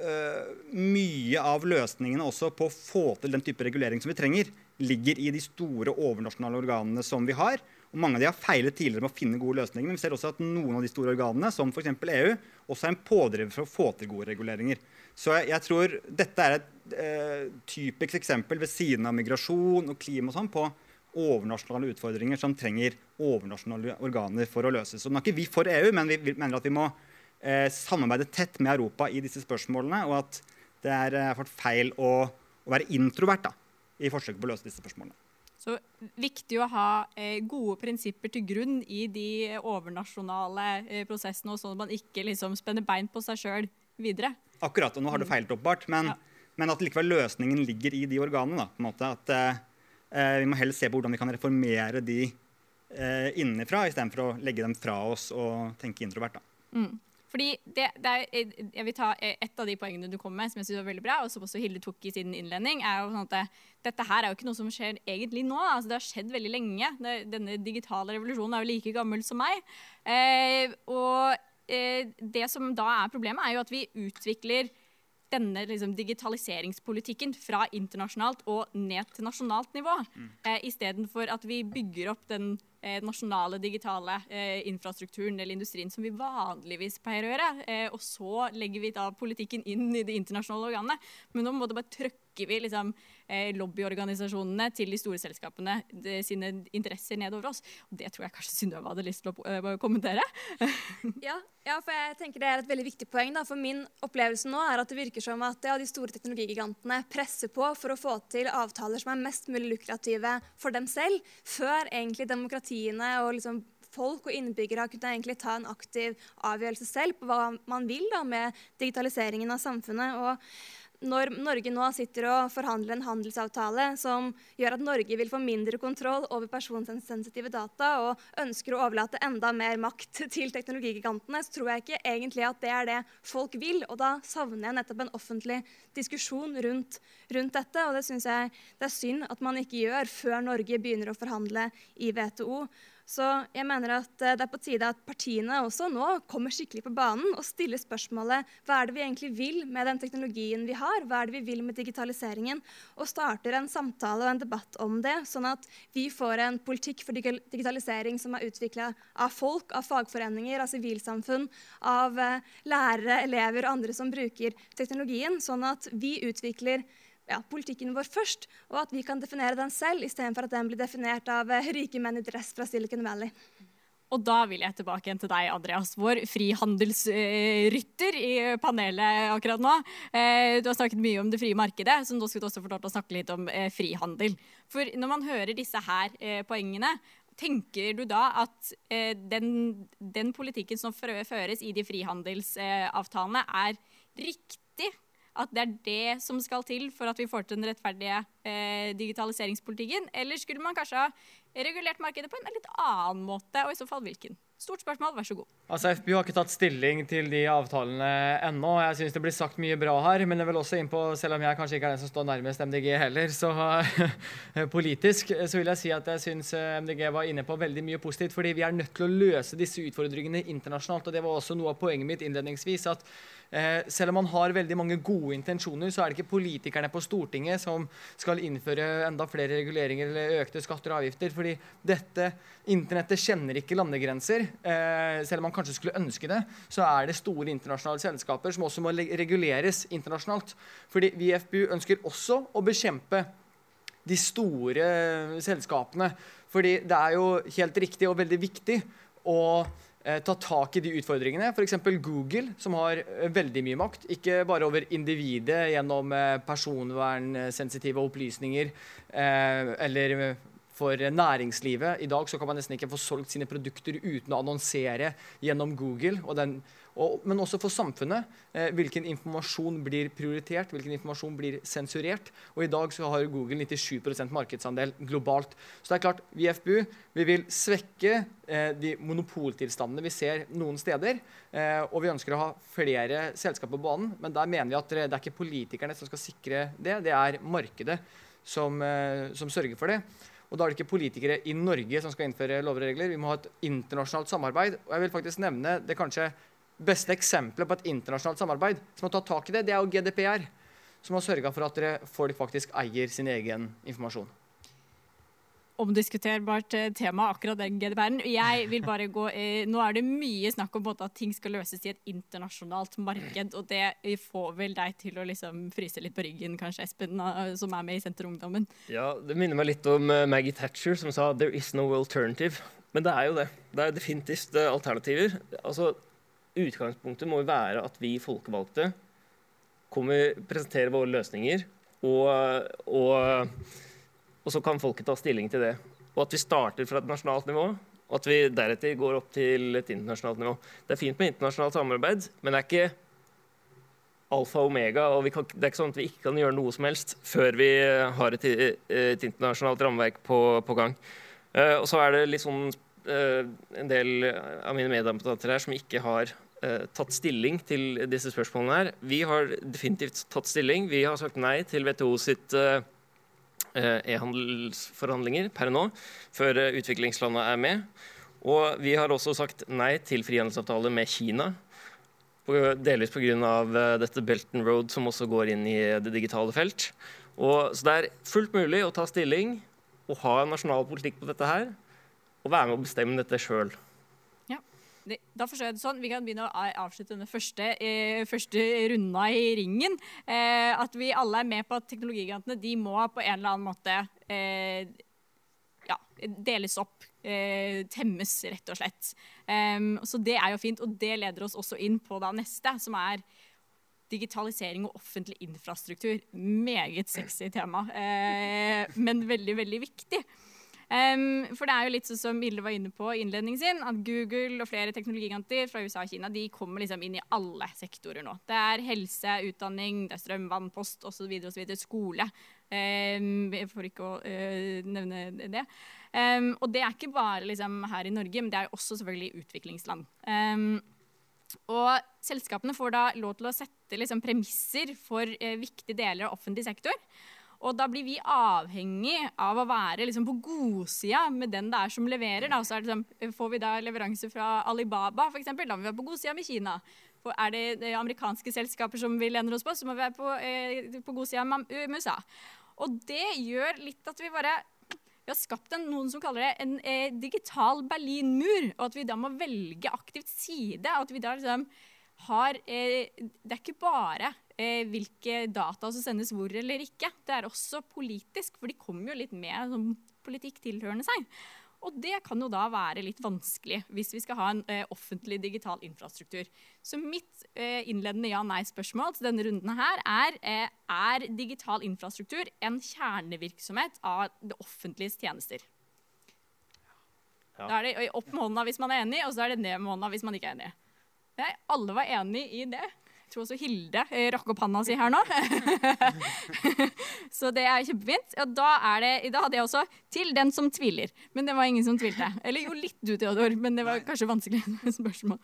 eh, mye av løsningene også på å få til den type regulering som vi trenger, ligger i de store overnasjonale organene som vi har. Og mange av de har feilet tidligere med å finne gode løsninger. Men vi ser også at noen av de store organene, som f.eks. EU, også er en pådriver for å få til gode reguleringer. Så jeg, jeg tror dette er et eh, typisk eksempel ved siden av migrasjon og klima og sånn på overnasjonale utfordringer som trenger overnasjonale organer for å løses. Så nå er ikke vi for EU, men vi, vi mener at vi må eh, samarbeide tett med Europa i disse spørsmålene, og at det er eh, feil å, å være introvert da, i forsøket på å løse disse spørsmålene. Så viktig å ha eh, gode prinsipper til grunn i de overnasjonale eh, prosessene, sånn at man ikke liksom spenner bein på seg sjøl videre. Akkurat, og nå har du mm. feilt oppbart, men, ja. men, at likevel løsningen ligger i de organene. Da, på en måte, at eh, eh Vi må heller se på hvordan vi kan reformere de eh, innenfra, istedenfor å legge dem fra oss og tenke introvert. Da. Mm. Fordi det, det er, jeg vil ta Et av de poengene du kom med, som jeg synes var veldig bra, og som også Hilde tok i sin innledning, er jo sånn at dette her er jo ikke noe som skjer egentlig nå. altså Det har skjedd veldig lenge. Det, denne digitale revolusjonen er jo like gammel som meg. Eh, og eh, det som da er problemet, er jo at vi utvikler denne liksom, digitaliseringspolitikken fra internasjonalt og ned til nasjonalt nivå. Mm. Eh, Istedenfor at vi bygger opp den eh, nasjonale digitale eh, infrastrukturen eller industrien som vi vanligvis pleier å gjøre. Eh, og så legger vi da politikken inn i de internasjonale organene. Men nå må det bare trykke vi liksom, eh, lobbyorganisasjonene til de store selskapene de, sine interesser nedover oss. Og det tror jeg kanskje Synnøve hadde lyst til å uh, kommentere. ja, ja, for jeg tenker det er et veldig viktig poeng. Da. For min opplevelse nå er at det virker som at ja, de store teknologigigantene presser på for å få til avtaler som er mest mulig lukrative for dem selv, før egentlig demokratiene og liksom folk og innbyggere kunne egentlig ta en aktiv avgjørelse selv på hva man vil da, med digitaliseringen av samfunnet. og når Norge nå sitter og forhandler en handelsavtale som gjør at Norge vil få mindre kontroll over personsensitive data og ønsker å overlate enda mer makt til teknologigigantene, så tror jeg ikke egentlig at det er det folk vil. Og da savner jeg nettopp en offentlig diskusjon rundt, rundt dette. Og det syns jeg det er synd at man ikke gjør før Norge begynner å forhandle i WTO. Så jeg mener at eh, det er på tide at partiene også nå kommer skikkelig på banen og stiller spørsmålet hva er det vi egentlig vil med den teknologien vi har, hva er det vi vil med digitaliseringen, og starter en samtale og en debatt om det, sånn at vi får en politikk for digitalisering som er utvikla av folk, av fagforeninger, av sivilsamfunn, av eh, lærere, elever og andre som bruker teknologien, sånn at vi utvikler ja, politikken vår først, og at vi kan definere den selv, istedenfor at den blir definert av eh, rike menn i dress fra Silicon Valley. Og da vil jeg tilbake igjen til deg, Andreas, vår frihandelsrytter i panelet akkurat nå. Eh, du har snakket mye om det frie markedet, så nå skal du også få snakke litt om eh, frihandel. For når man hører disse her poengene, tenker du da at den, den politikken som føres i de frihandelsavtalene, er riktig? At det er det som skal til for at vi får til den rettferdige eh, digitaliseringspolitikken? Eller skulle man kanskje ha regulert markedet på en litt annen måte, og i så fall hvilken? Stort spørsmål, vær så god. Altså, FPU har ikke tatt stilling til de avtalene ennå. Jeg syns det blir sagt mye bra her, men jeg vil også inn på, selv om jeg kanskje ikke er den som står nærmest MDG heller, så politisk så vil jeg si at jeg syns eh, MDG var inne på veldig mye positivt. Fordi vi er nødt til å løse disse utfordringene internasjonalt. Og det var også noe av poenget mitt innledningsvis. at selv om man har veldig mange gode intensjoner, så er det ikke politikerne på Stortinget som skal innføre enda flere reguleringer eller økte skatter og avgifter. fordi dette internettet kjenner ikke landegrenser. Eh, selv om man kanskje skulle ønske det, så er det store internasjonale selskaper som også må reguleres internasjonalt. Fordi vi i FPU ønsker også å bekjempe de store selskapene. Fordi det er jo helt riktig og veldig viktig å Eh, ta tak i de utfordringene. F.eks. Google, som har eh, veldig mye makt. Ikke bare over individet gjennom eh, personvernsensitive opplysninger eller for næringslivet. I dag så kan man nesten ikke få solgt sine produkter uten å annonsere gjennom Google. og Den, og, men også for samfunnet. Eh, hvilken informasjon blir prioritert, hvilken informasjon blir sensurert. Og i dag så har Google 97% markedsandel globalt. Så det er klart, vi i FBU vi vil svekke eh, de monopoltilstandene vi ser noen steder. Eh, og vi ønsker å ha flere selskaper på banen, men der mener vi at det er ikke politikerne som skal sikre det, det er markedet som, eh, som sørger for det. Og da er det ikke politikere i Norge som skal innføre lover og regler. Vi må ha et internasjonalt samarbeid. Og jeg vil faktisk nevne det kanskje beste eksempelet på et internasjonalt samarbeid som har tatt tak i det, det er jo GDPR. Som har sørga for at folk faktisk eier sin egen informasjon omdiskuterbart eh, tema, akkurat den GDPR-en. Jeg vil bare gå, eh, Nå er det mye snakk om at ting skal løses i et internasjonalt marked, og det får vel deg til å liksom fryse litt på ryggen, kanskje, Espen, som er med i Senterungdommen? Ja, det minner meg litt om eh, Maggie Thatcher, som sa 'there is no alternative'. Men det er jo det. Det er definitivt alternativer. Altså, Utgangspunktet må jo være at vi folkevalgte kommer, presenterer våre løsninger og, og og så kan folket ta stilling til det. Og at vi starter fra et nasjonalt nivå, og at vi deretter går opp til et internasjonalt nivå. Det er fint med internasjonalt samarbeid, men det er ikke alfa og omega. og kan, Det er ikke sånn at vi ikke kan gjøre noe som helst før vi har et, et internasjonalt rammeverk på, på gang. Uh, og så er det litt sånn uh, en del av mine meddebattanter her som ikke har eh, tatt stilling til disse spørsmålene her. Vi har definitivt tatt stilling. Vi har sagt nei til WTO sitt eh, eh, e-handelsforhandlinger per nå, før eh, utviklingslandene er med. Og vi har også sagt nei til frihandelsavtale med Kina. Delvis pga. Dette Belt and Road, som også går inn i det digitale felt. Og, så det er fullt mulig å ta stilling og ha en nasjonal politikk på dette her. Og være med å bestemme dette sjøl. Da forstår jeg det sånn, Vi kan begynne å avslutte denne første, eh, første runda i ringen. Eh, at vi alle er med på at teknologigigantene de må på en eller annen måte eh, ja, deles opp. Eh, temmes, rett og slett. Um, så det er jo fint, og det leder oss også inn på da neste, som er digitalisering og offentlig infrastruktur. Meget sexy tema, eh, men veldig, veldig viktig. Um, for det er jo litt sånn som Mille var inne på i innledningen sin, at Google og flere teknologiganter fra USA og Kina de kommer liksom inn i alle sektorer nå. Det er helse, utdanning, det er strøm, vann, post osv. Skole. Um, for ikke å uh, nevne det. Um, og det er ikke bare liksom, her i Norge, men det er jo også selvfølgelig utviklingsland. Um, og selskapene får da lov til å sette liksom, premisser for uh, viktige deler av offentlig sektor. Og da blir vi avhengig av å være liksom, på godsida med den det er som leverer. Da. Så liksom, får vi da leveranse fra Alibaba, f.eks., da må vi være på godsida med Kina. For er det, det amerikanske selskaper som vi lener oss på, så må vi være på, eh, på godsida med USA. Og det gjør litt at vi bare vi har skapt en, noen som kaller det en eh, digital Berlinmur, og at vi da må velge aktivt side. at vi da liksom har eh, Det er ikke bare eh, hvilke data som sendes hvor eller ikke. Det er også politisk, for de kommer jo litt med som politikk tilhørende seg. Og det kan jo da være litt vanskelig hvis vi skal ha en eh, offentlig digital infrastruktur. Så mitt eh, innledende ja-nei-spørsmål til denne runden her er eh, er digital infrastruktur en kjernevirksomhet av det offentliges tjenester. Ja. Da er det opp med hånda hvis man er enig, og så er det ned med hånda hvis man ikke er enig. Nei, alle var enig i det tror også Hilde eh, rakk opp handa si her nå. så det er kjempefint. Og da, er det, da hadde jeg også 'til den som tviler'. Men det var ingen som tvilte. Eller jo, litt du, Theodor, men det var kanskje vanskelig spørsmål.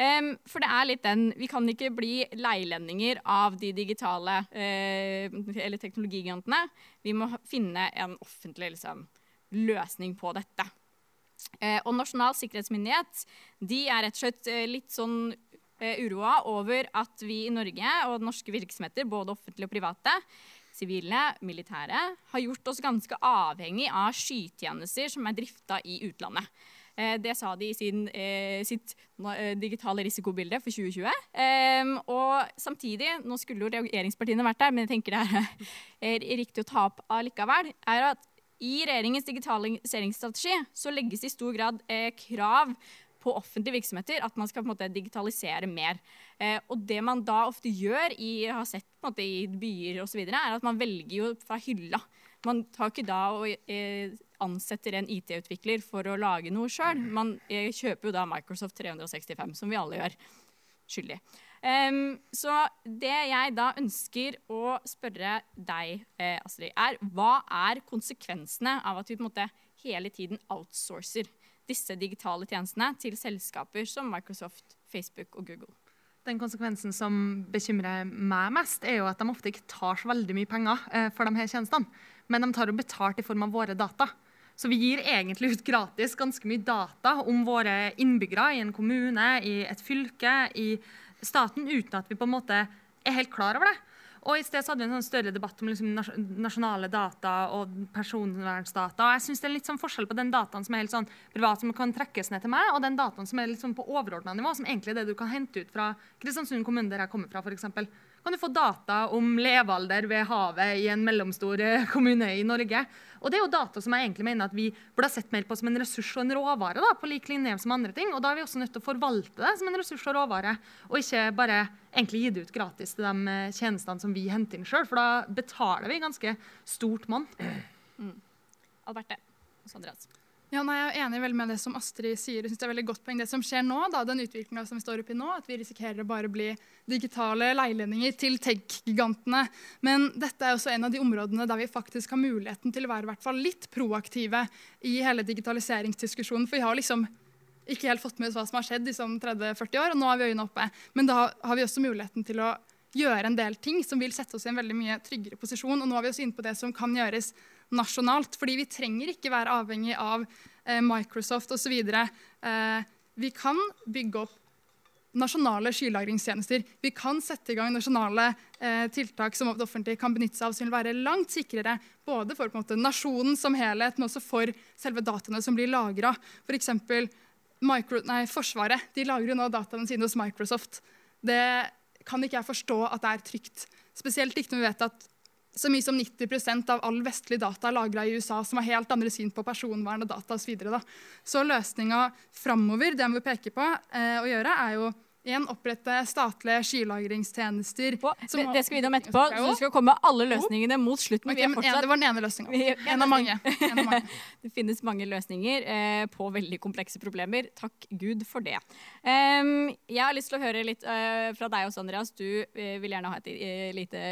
Um, for det er litt den Vi kan ikke bli leilendinger av de digitale uh, eller teknologigigantene. Vi må finne en offentlig liksom, løsning på dette. Uh, og Nasjonal sikkerhetsmyndighet de er rett og slett litt sånn uroa over at vi i Norge og norske virksomheter, både offentlige og private, sivile, militære, har gjort oss ganske avhengig av skytjenester som er drifta i utlandet. Eh, det sa de i sin, eh, sitt digitale risikobilde for 2020. Ehm, og samtidig, nå skulle jo regjeringspartiene vært der, men jeg tenker det er riktig å ta opp allikevel, er at i regjeringens digitaliseringsstrategi så legges i stor grad krav på offentlige virksomheter at man skal på en måte digitalisere mer. Eh, og det man da ofte gjør, i, har sett på en måte, i byer osv., er at man velger jo fra hylla. Man tar ikke da og eh, ansetter en IT-utvikler for å lage noe sjøl. Man eh, kjøper jo da Microsoft 365, som vi alle gjør skyldig. Um, så det jeg da ønsker å spørre deg, eh, Astrid, er hva er konsekvensene av at vi på en måte hele tiden outsourcer? Disse digitale tjenestene til selskaper som Microsoft, Facebook og Google. Den konsekvensen som bekymrer meg mest, er jo at de ofte ikke tar så veldig mye penger eh, for de her tjenestene. Men de tar jo betalt i form av våre data. Så vi gir egentlig ut gratis ganske mye data om våre innbyggere i en kommune, i et fylke, i staten, uten at vi på en måte er helt klar over det. Og I sted så hadde vi en sånn større debatt om liksom nasjonale data og personvernsdata. og jeg synes Det er litt sånn forskjell på den dataen som er helt sånn privat, som kan trekkes ned til meg, og den dataen som er litt sånn på overordna nivå, som egentlig er det du kan hente ut fra Kristiansund kommune, der jeg kommer fra, f.eks kan du få data om levealder ved havet i en mellomstor eh, kommune i Norge. Og det er jo data som jeg egentlig mener at vi burde ha sett mer på som en ressurs og en råvare. da, på lik linje som andre ting. Og da er vi også nødt til å forvalte det som en ressurs og råvare, og ikke bare egentlig gi det ut gratis til de eh, tjenestene som vi henter inn sjøl, for da betaler vi ganske stort monn. Mm. Alberte. Andreas. Ja, nei, Jeg er enig veldig med det som Astrid sier. Jeg synes det er veldig godt poeng det som skjer nå, da, den utviklinga vi står oppi nå, at vi risikerer å bare bli digitale leilendinger til tech-gigantene. Men dette er også en av de områdene der vi faktisk har muligheten til å være hvert fall litt proaktive i hele digitaliseringsdiskusjonen. For vi har liksom ikke helt fått med oss hva som har skjedd i sånn 30-40 år, og nå har vi øynene oppe. Men da har vi også muligheten til å gjøre en del ting som vil sette oss i en veldig mye tryggere posisjon. Og nå er vi også inne på det som kan gjøres nasjonalt. fordi vi trenger ikke være avhengig av eh, Microsoft osv. Eh, vi kan bygge opp nasjonale skylagringstjenester. Vi kan sette i gang nasjonale eh, tiltak som det offentlige kan benytte seg av, som vil være langt sikrere både for måte, nasjonen som helhet, men også for selve dataene som blir lagra. For Micro, nei, Forsvaret de lagrer nå dataene sine hos Microsoft. Det kan ikke jeg forstå at det er trygt. Spesielt ikke når vi vet at så mye som 90% av all vestlig data er lagra i USA, som har helt andre syn på personvern og data osv. Så, videre, så løsninga framover, det jeg må peke på eh, å gjøre, er jo Igjen opprette statlige skylagringstjenester. Det, det, skal vi innom etterpå. Så du skal komme med alle løsningene mot slutten. Okay, fortsatt, det var den ene løsninga. En, av mange. En av mange. det finnes mange løsninger eh, på veldig komplekse problemer. Takk Gud for det. Um, jeg har lyst til å høre litt uh, fra deg også, Andreas. Du uh, vil gjerne ha et uh, lite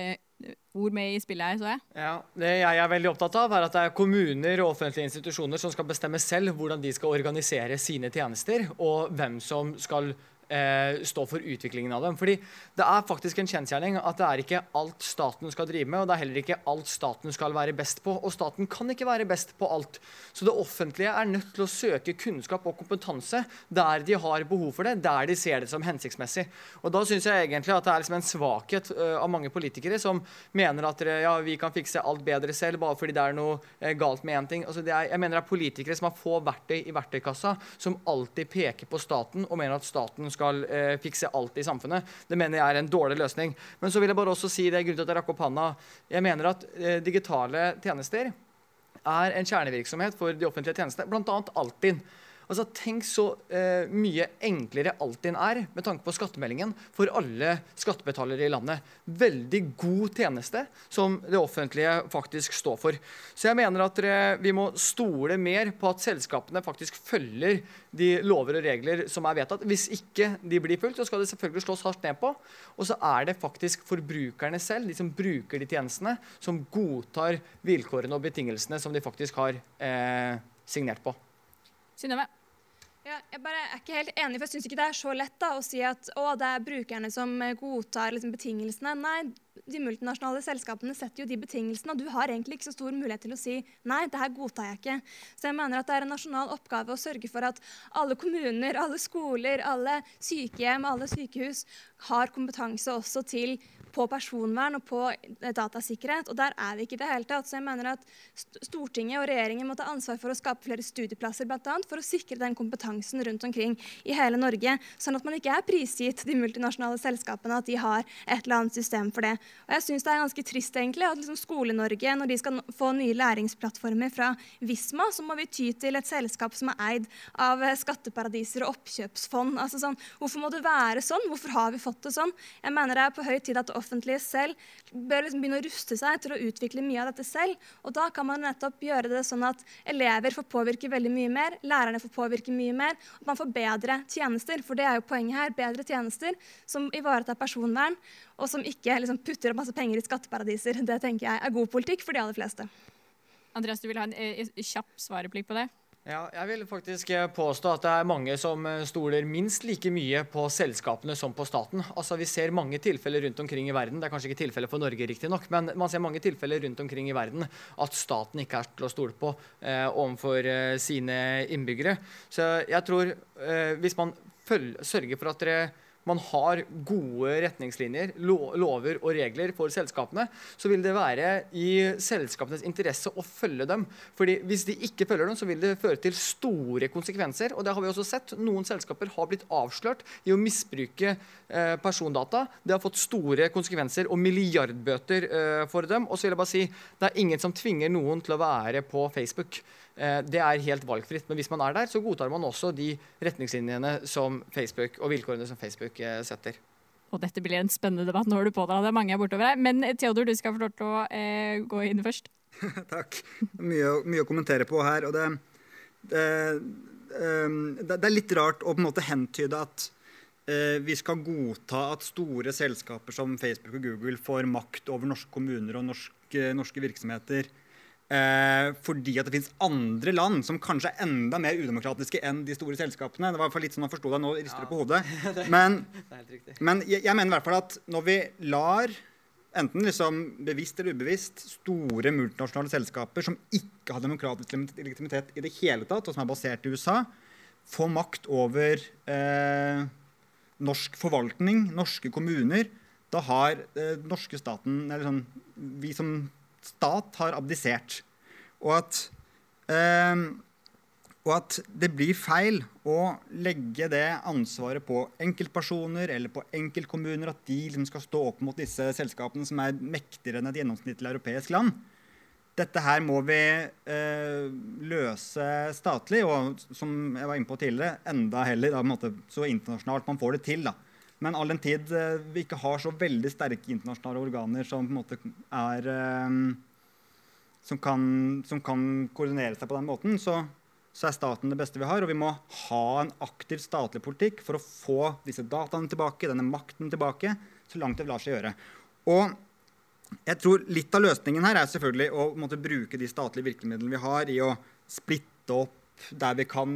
ord med i spillet her, så jeg. Ja, Det jeg er veldig opptatt av, er at det er kommuner og offentlige institusjoner som skal bestemme selv hvordan de skal organisere sine tjenester, og hvem som skal eh, stå for utviklingen av dem. Fordi det er faktisk en kjensgjerning at det er ikke alt staten skal drive med, og det er heller ikke alt staten skal være best på. Og staten kan ikke være best på alt. Så det offentlige er nødt til å søke kunnskap og kompetanse der de har behov for det, der de ser det som hensiktsmessig. Og da syns jeg egentlig at det er liksom en svakhet uh, av mange politikere som mener at ja, vi kan fikse alt bedre selv bare fordi det er noe uh, galt med én ting. Altså, er, jeg mener det er politikere som har få verktøy i verktøykassa, som alltid peker på staten og mener at staten skal skal eh, fikse alt i samfunnet. Det mener jeg er en dårlig løsning. Men så vil jeg bare også si det grunnen til at jeg rakk opp handa. Jeg mener at eh, digitale tjenester er en kjernevirksomhet for de offentlige tjenestene, bl.a. Altinn. Altså, Tenk så eh, mye enklere Altinn er med tanke på skattemeldingen for alle skattebetalere i landet. Veldig god tjeneste som det offentlige faktisk står for. Så jeg mener at eh, vi må stole mer på at selskapene faktisk følger de lover og regler som er vedtatt. Hvis ikke de blir fulgt, så skal det selvfølgelig slås hardt ned på. Og så er det faktisk forbrukerne selv, de som bruker de tjenestene, som godtar vilkårene og betingelsene som de faktisk har eh, signert på. Synnøve? Ja, jeg bare er ikke helt enig, for jeg syns ikke det er så lett da, å si at å, det er brukerne som eh, godtar liksom, betingelsene. Nei, de multinasjonale selskapene setter jo de betingelsene, og du har egentlig ikke så stor mulighet til å si nei, det her godtar jeg ikke. Så jeg mener at det er en nasjonal oppgave å sørge for at alle kommuner, alle skoler, alle sykehjem, alle sykehus har kompetanse også til på personvern og på eh, datasikkerhet. Og der er vi ikke i det hele tatt. Så jeg mener at Stortinget og regjeringen må ta ansvar for å skape flere studieplasser, bl.a. for å sikre den kompetansen rundt omkring i hele Norge. Sånn at man ikke er prisgitt de multinasjonale selskapene, at de har et eller annet system for det. Og jeg synes det er ganske trist egentlig at liksom Skole-Norge, når de skal få nye læringsplattformer fra Visma, så må vi ty til et selskap som er eid av eh, skatteparadiser og oppkjøpsfond. Altså sånn, hvorfor må det være sånn? Hvorfor har vi fått det sånn? Jeg mener det er på høy tid at det offentlige selv bør liksom begynne å ruste seg til å utvikle mye av dette selv. Og da kan man nettopp gjøre det sånn at elever får påvirke veldig mye mer, lærerne får påvirke mye mer, og man får bedre tjenester. For det er jo poenget her. Bedre tjenester som ivaretar personvern, og som ikke liksom, putter opp masse penger i skatteparadiser. Det tenker jeg er god politikk for de aller fleste. Andreas, du vil ha en eh, kjapp svarreplikk på det? Ja, jeg vil faktisk eh, påstå at det er mange som eh, stoler minst like mye på selskapene som på staten. Altså, Vi ser mange tilfeller rundt omkring i verden, det er kanskje ikke tilfellet for Norge, riktig nok, men man ser mange tilfeller rundt omkring i verden at staten ikke er til å stole på eh, overfor eh, sine innbyggere. Så jeg tror eh, hvis man følger, sørger for at dere man har gode retningslinjer, lover og regler for selskapene, så vil det være i selskapenes interesse å følge dem. Fordi Hvis de ikke følger dem, så vil det føre til store konsekvenser. og det har vi også sett. Noen selskaper har blitt avslørt i å misbruke eh, persondata. Det har fått store konsekvenser og milliardbøter eh, for dem. Og så vil jeg bare si, det er ingen som tvinger noen til å være på Facebook. Eh, det er helt valgfritt. Men hvis man er der, så godtar man også de retningslinjene som Facebook og vilkårene som Facebook eh, setter. Og dette blir en spennende debatt. Nå har du på deg det er mange er bortover her. Men eh, Theodor, du skal få lov til å eh, gå inn først. Takk. Mye, mye, å kommentere på her. Og det, det, det, er litt rart å på en måte hentyde at eh, vi skal godta at store selskaper som Facebook og Google får makt over norske kommuner og norske, norske virksomheter Eh, fordi at det fins andre land som kanskje er enda mer udemokratiske enn de store selskapene. Det var litt sånn jeg forstå deg nå, rister du på hodet. Men, men jeg, jeg mener i hvert fall at når vi lar enten liksom bevisst eller ubevisst store multinasjonale selskaper som ikke har demokratisk legitimitet i det hele tatt, og som er basert i USA, få makt over eh, norsk forvaltning, norske kommuner, da har eh, norske staten, eller sånn, vi som stat har abdisert. Og at, eh, og at det blir feil å legge det ansvaret på enkeltpersoner eller på enkeltkommuner, at de liksom skal stå opp mot disse selskapene som er mektigere enn et gjennomsnittlig europeisk land. Dette her må vi eh, løse statlig, og som jeg var inne på tidligere, enda heller da, måte, så internasjonalt man får det til. da. Men all den tid eh, vi ikke har så veldig sterke internasjonale organer som på en måte er eh, som, kan, som, kan, koordinere seg på den måten, så, så, er staten det beste vi har. Og vi må ha en aktiv statlig politikk for å få disse dataene tilbake, denne makten tilbake, så langt det lar seg gjøre. Og jeg tror Litt av løsningen her er selvfølgelig å måtte bruke de statlige virkemidlene vi har, i å splitte opp der vi kan,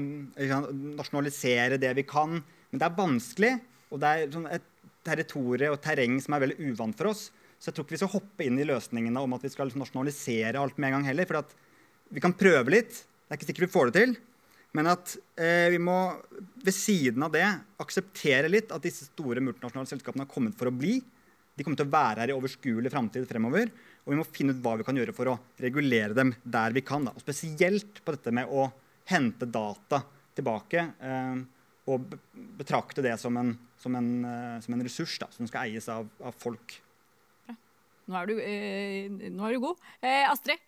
nasjonalisere det vi kan. Men det er vanskelig, og det er sånn et territorium og terreng som er veldig uvant for oss. Så jeg tror ikke vi skal hoppe inn i løsningene om at vi skal nasjonalisere alt med en gang heller. For vi kan prøve litt. Det er ikke sikkert vi får det til. Men at eh, vi må ved siden av det akseptere litt at disse store multinasjonale selskapene har kommet for å bli. De kommer til å være her i overskuelig framtid fremover. Og vi må finne ut hva vi kan gjøre for å regulere dem der vi kan. Da. Og spesielt på dette med å hente data tilbake. Eh, og betrakte det som en, som en, eh, som en ressurs da, som skal eies av, av folk. Nå er du, eh, nå er du god. Eh, Astrid?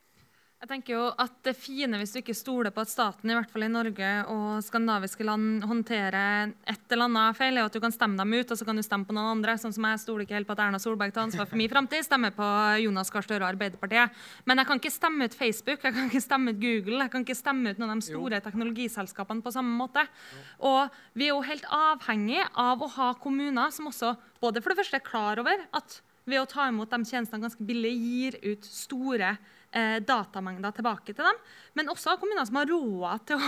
Jeg tenker jo at Det fine hvis du ikke stoler på at staten i hvert fall i Norge og skandinaviske land håndterer et eller annet feil, er at du kan stemme dem ut, og så kan du stemme på noen andre. Sånn som Jeg stoler ikke helt på at Erna Solberg tar ansvar for min framtid. Stemmer på Jonas Gahr Støre og Arbeiderpartiet. Men jeg kan ikke stemme ut Facebook, jeg kan ikke stemme ut Google, jeg kan ikke stemme ut noen av de store jo. teknologiselskapene på samme måte. Og vi er jo helt avhengig av å ha kommuner som også både for det første er klar over at ved å ta imot de tjenestene ganske billig, gir ut store eh, datamengder tilbake til dem. Men også kommuner som har råd til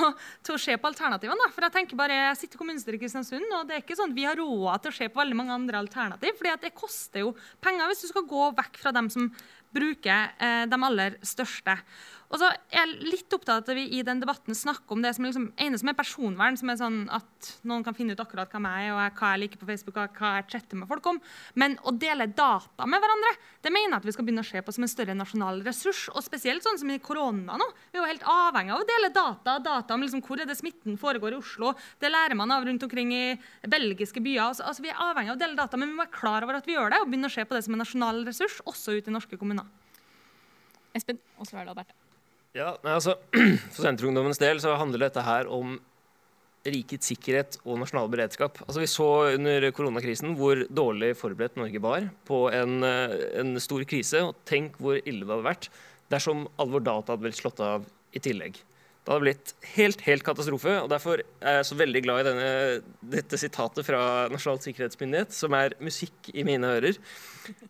til å se på alternativene. For Jeg tenker bare, jeg sitter i kommunestyret i Kristiansund, og det er ikke sånn vi har råd til å se på veldig mange andre alternativ. fordi det koster jo penger hvis du skal gå vekk fra dem som bruker eh, de aller største. Og så er jeg litt opptatt av at vi i den debatten snakker om det som liksom, ene som er personvern, som er sånn at noen kan finne ut akkurat hva jeg er, og hva jeg liker på Facebook, og hva jeg chatter med folk om. Men å dele data med hverandre, det mener jeg at vi skal begynne å se på som en større nasjonal ressurs. Og spesielt sånn som i korona nå. Vi er jo helt avhengig av å dele data. Data om liksom, hvor er det smitten foregår i Oslo. Det lærer man av rundt omkring i belgiske byer. Altså, altså, vi er avhengig av å dele data, men vi må være klar over at vi gjør det, og begynne å se på det som en nasjonal ressurs, også ute i norske kommuner. Espen, og så er det Alberte. Ja, altså, For Senterungdommens del så handler dette her om rikets sikkerhet og nasjonal beredskap. Altså, vi så under koronakrisen hvor dårlig forberedt Norge var på en, eh, en stor krise. og Tenk hvor ille det hadde vært dersom alvor data hadde blitt slått av i tillegg. Det hadde blitt helt helt katastrofe. og Derfor er jeg så veldig glad i denne, dette sitatet fra Nasjonal sikkerhetsmyndighet, som er musikk i mine ører.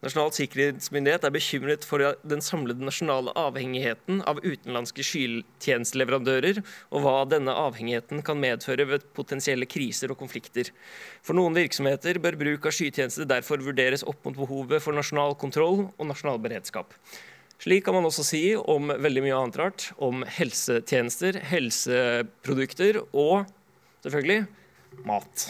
Nasjonal sikkerhetsmyndighet er bekymret for den samlede nasjonale avhengigheten av utenlandske skytjenesteleverandører, og hva denne avhengigheten kan medføre ved potensielle kriser og konflikter. For noen virksomheter bør bruk av skytjeneste derfor vurderes opp mot behovet for nasjonal kontroll og nasjonal beredskap. Slik kan man også si om veldig mye annet rart. Om helsetjenester, helseprodukter og selvfølgelig mat.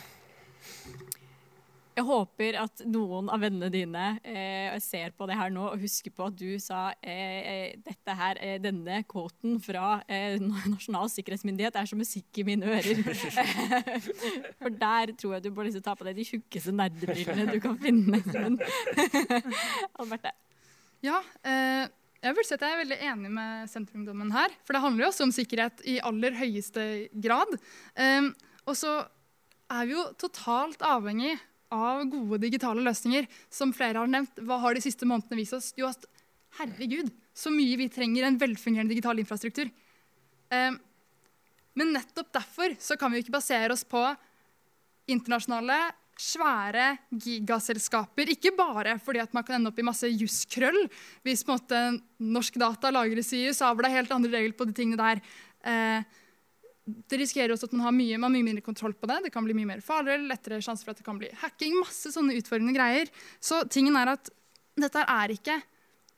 Jeg håper at noen av vennene dine eh, ser på det her nå og husker på at du sa eh, eh dette her, eh, denne kvoten fra eh, Nasjonal sikkerhetsmyndighet er som musikk i mine ører. For der tror jeg du bør liksom ta på deg de tjukkeste nerdebrillene du kan finne. Alberte. Ja, eh, jeg vil si at jeg er veldig enig med Senterungdommen her. For det handler jo også om sikkerhet i aller høyeste grad. Um, og så er vi jo totalt avhengig av gode digitale løsninger. Som flere har nevnt, hva har de siste månedene vist oss? Jo, at herregud, så mye vi trenger en velfungerende digital infrastruktur. Um, men nettopp derfor så kan vi jo ikke basere oss på internasjonale svære gigaselskaper. Ikke bare fordi at man kan ende opp i masse juskrøll hvis på en måte norsk data lagres i USA, hvor det er helt andre regler på de tingene der. Eh, det risikerer også at man har mye, man har mye mindre kontroll på det. Det kan bli mye mer farlig, lettere sjanse for at det kan bli hacking. Masse sånne utfordrende greier. Så tingen er at dette er ikke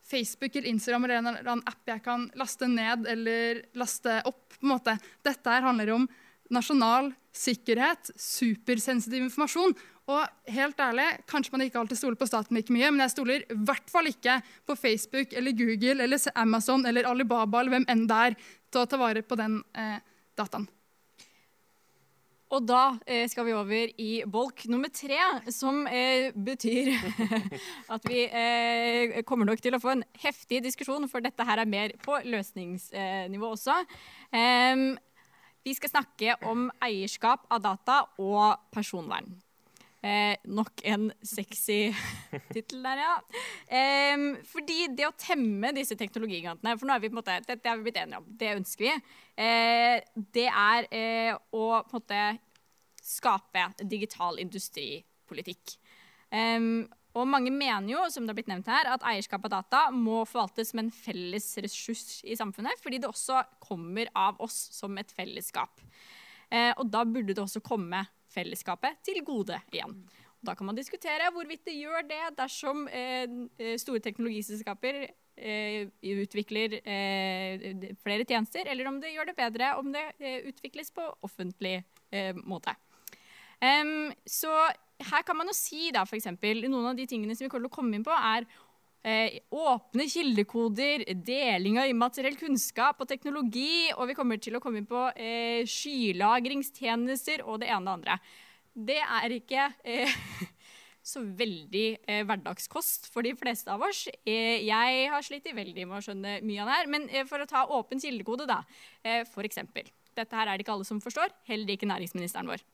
Facebook eller Instagram eller en eller annen app jeg kan laste ned eller laste opp. på en måte. Dette handler om nasjonal sikkerhet, supersensitiv informasjon. Og helt ærlig, Kanskje man ikke alltid stoler på staten like mye, men jeg stoler i hvert fall ikke på Facebook eller Google eller Amazon eller Alibaba eller hvem enn det er til å ta vare på den eh, dataen. Og da eh, skal vi over i bolk nummer tre, som eh, betyr at vi eh, kommer nok til å få en heftig diskusjon, for dette her er mer på løsningsnivå også. Vi skal snakke om eierskap av data og personvern. Eh, nok en sexy tittel der, ja. Eh, fordi det å temme disse teknologigantene For nå er vi på en måte, dette har vi blitt enige om, det ønsker vi. Eh, det er eh, å på en måte skape digital industripolitikk. Og mange mener jo, som det har blitt nevnt her, at eierskap av data må forvaltes som en felles ressurs i samfunnet, fordi det også kommer av oss som et fellesskap. Eh, og da burde det også komme fellesskapet til gode igjen. Og da kan man diskutere hvorvidt det gjør det dersom eh, store teknologiselskaper eh, utvikler flere tjenester, eller om det gjør det bedre om det utvikles på offentlig måte. Um, så her kan man jo si da, for eksempel, noen av de tingene som vi kommer til å komme inn på, er Eh, åpne kildekoder, deling av immateriell kunnskap og teknologi. Og vi kommer til å komme inn på eh, skylagringstjenester og det ene og det andre. Det er ikke eh, så veldig eh, hverdagskost for de fleste av oss. Eh, jeg har slitt veldig med å skjønne mye av det her. Men eh, for å ta åpen kildekode, da. for eksempel. Dette her er det ikke alle som forstår, heller ikke næringsministeren vår.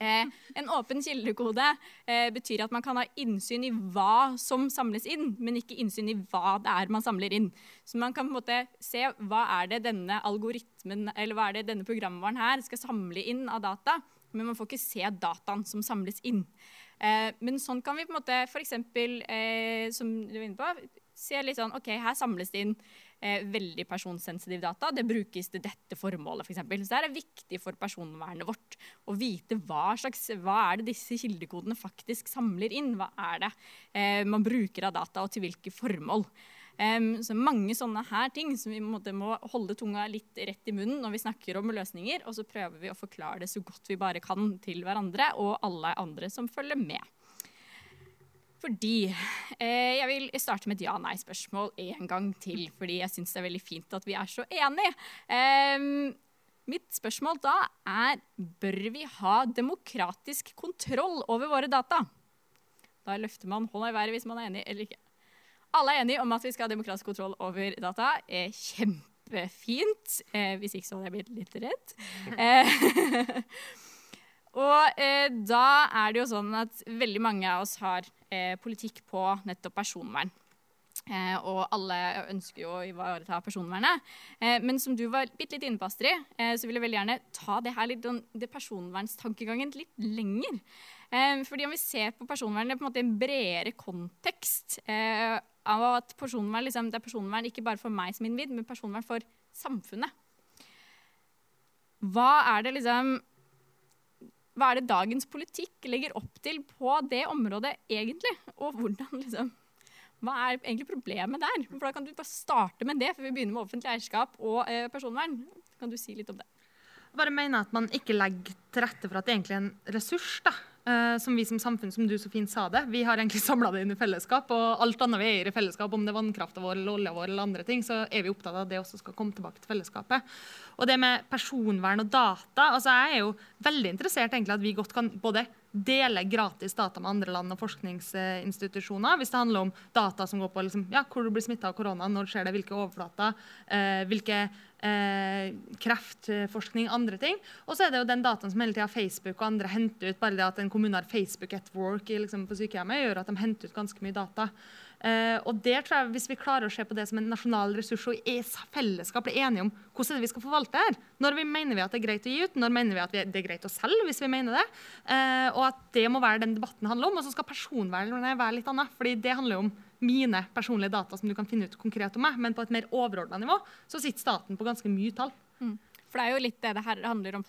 Eh, en åpen kildekode eh, betyr at man kan ha innsyn i hva som samles inn, men ikke innsyn i hva det er man samler inn. Så man kan på en måte se hva er det denne algoritmen eller hva er det denne programvaren her skal samle inn av data, men man får ikke se dataen som samles inn. Eh, men sånn kan vi på en måte f.eks. Eh, som du var inne på, se litt sånn OK, her samles det inn eh, veldig personsensitiv data. Det brukes til dette formålet, f.eks. For så det er viktig for personvernet vårt å vite hva, slags, hva er det disse kildekodene faktisk samler inn. Hva er det eh, man bruker av data, og til hvilke formål. Um, så mange sånne her ting som vi må holde tunga litt rett i munnen når vi snakker om løsninger, og så prøver vi å forklare det så godt vi bare kan til hverandre og alle andre som følger med. Fordi eh, Jeg vil starte med et ja-nei-spørsmål en gang til. Fordi jeg syns det er veldig fint at vi er så enige. Eh, mitt spørsmål da er bør vi ha demokratisk kontroll over våre data. Da løfter man hånda i været hvis man er enig eller ikke. Alle er enige om at vi skal ha demokratisk kontroll over data. Eh, kjempefint. Eh, hvis ikke så hadde jeg blitt litt redd. Og eh, da er det jo sånn at veldig mange av oss har eh, politikk på nettopp personvern. Eh, og alle ønsker jo å ivareta personvernet. Eh, men som du var bitte litt inne på, Astrid, eh, så vil jeg veldig gjerne ta det her litt, det personvernstankegangen litt lenger. Eh, fordi om vi ser på personvern i en bredere kontekst av at personvern, liksom, det er personvern ikke bare for meg som individ, men personvern for samfunnet. Hva er det liksom hva er det dagens politikk legger opp til på det området egentlig? Og hvordan liksom Hva er egentlig problemet der? For Da kan du bare starte med det, før vi begynner med offentlig eierskap og eh, personvern. Kan du si litt om det? Jeg bare mener at man ikke legger til rette for at det egentlig er en ressurs. da. Uh, som vi som samfunn, som du så fint sa det, vi har egentlig samla det inn i fellesskap. Og alt annet vi eier i fellesskap, om det er vannkrafta vår, eller olja vår eller andre ting, så er vi opptatt av at det også skal komme tilbake til fellesskapet. Og det med personvern og data altså Jeg er jo veldig interessert egentlig at vi godt kan både dele gratis data med andre land og forskningsinstitusjoner. Hvis det handler om data som går på liksom, ja, hvor du blir smitta av korona, når skjer det, hvilke overflater, eh, hvilke eh, kreftforskning, andre ting. Og så er det jo den dataen som hele tida Facebook og andre henter ut. Bare det at en kommune har Facebook at work liksom, på sykehjemmet, gjør at de henter ut ganske mye data. Eh, og der tror jeg Hvis vi klarer å se på det som en nasjonal ressurs og i fellesskap blir enige om hvordan vi skal forvalte her, når vi mener vi at det er greit å gi ut, når mener vi at det er greit å selge, hvis vi mener det, uh, og at det må være den debatten handler om, og så skal personvernet være litt annet. fordi det handler jo om mine personlige data som du kan finne ut konkret om meg, men på et mer overordna nivå så sitter staten på ganske mye tall. Mm. For det er jo litt det det her handler om.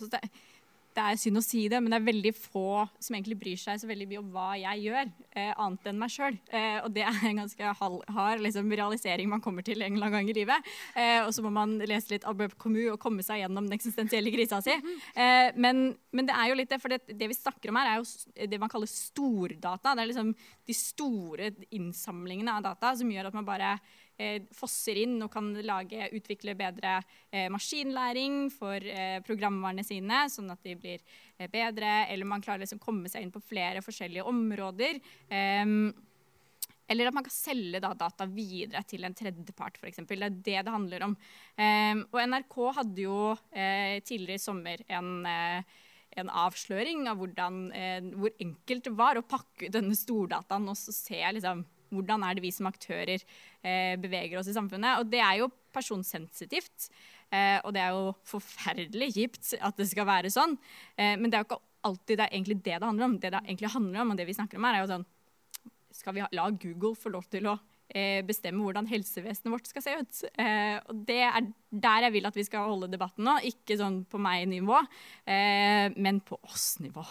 Det er synd å si det, men det er veldig få som egentlig bryr seg så veldig mye om hva jeg gjør, eh, annet enn meg sjøl. Eh, og det er en ganske hard liksom, realisering man kommer til en eller annen gang i livet. Eh, og så må man lese litt Albert Camus og komme seg gjennom den eksistensielle krisa si. Eh, men, men, det er jo litt det, for det, det, vi snakker om her, er jo det man kaller stordata. Det er liksom de store innsamlingene av data som gjør at man bare fosser inn og kan lage, utvikle bedre eh, maskinlæring for eh, programvarene sine, sånn at de blir eh, bedre, eller man klarer liksom å komme seg inn på flere forskjellige områder. Ehm, eller at man kan selge da, data videre til en tredjepart, f.eks. Det er det det handler om. Um, og NRK hadde jo uh, tidligere i sommer en, uh, en avsløring av hvordan, uh, hvor enkelt det var å pakke ut denne stordataen og se liksom, hvordan er det vi som aktører eh, beveger oss i samfunnet. Og det er jo personsensitivt. Eh, og det er jo forferdelig kjipt at det skal være sånn. Eh, men det er jo ikke alltid det er egentlig det det handler om. Det det egentlig handler om, og det vi snakker om her, er jo sånn Skal vi la Google få lov til å eh, bestemme hvordan helsevesenet vårt skal se ut? Eh, og det er der jeg vil at vi skal holde debatten nå. Ikke sånn på meg-nivå, eh, men på oss-nivå.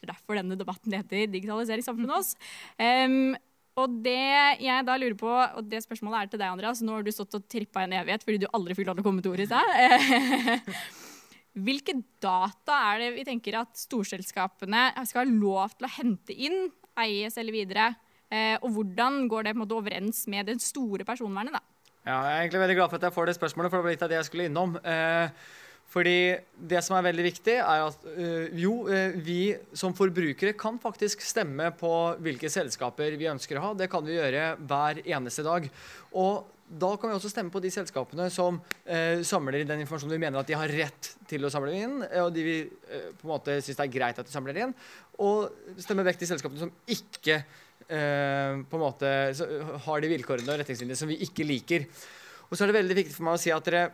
Det er derfor denne debatten heter 'Digitalisering samfunnet oss'. Og det jeg da lurer på, og det spørsmålet er til deg, Andreas. Nå har du stått og trippa en evighet fordi du aldri fikk lov til å komme til ordet i stad. Hvilke data er det vi tenker at storselskapene skal ha lov til å hente inn, eies eller videre? Eh, og hvordan går det på en måte overens med det store personvernet? da? Ja, jeg er egentlig veldig glad for at jeg får det spørsmålet, for det var litt av det jeg skulle innom. Eh, fordi det som er veldig viktig, er at øh, jo, øh, vi som forbrukere kan faktisk stemme på hvilke selskaper vi ønsker å ha. Det kan vi gjøre hver eneste dag. Og da kan vi også stemme på de selskapene som øh, samler den informasjonen vi mener at de har rett til å samle inn, og de vi på en måte syns det er greit at de samler inn, og stemme vekk de selskapene som ikke på en måte har de vilkårene og retningslinjene som vi ikke liker. Og så er det veldig viktig for meg å si at dere,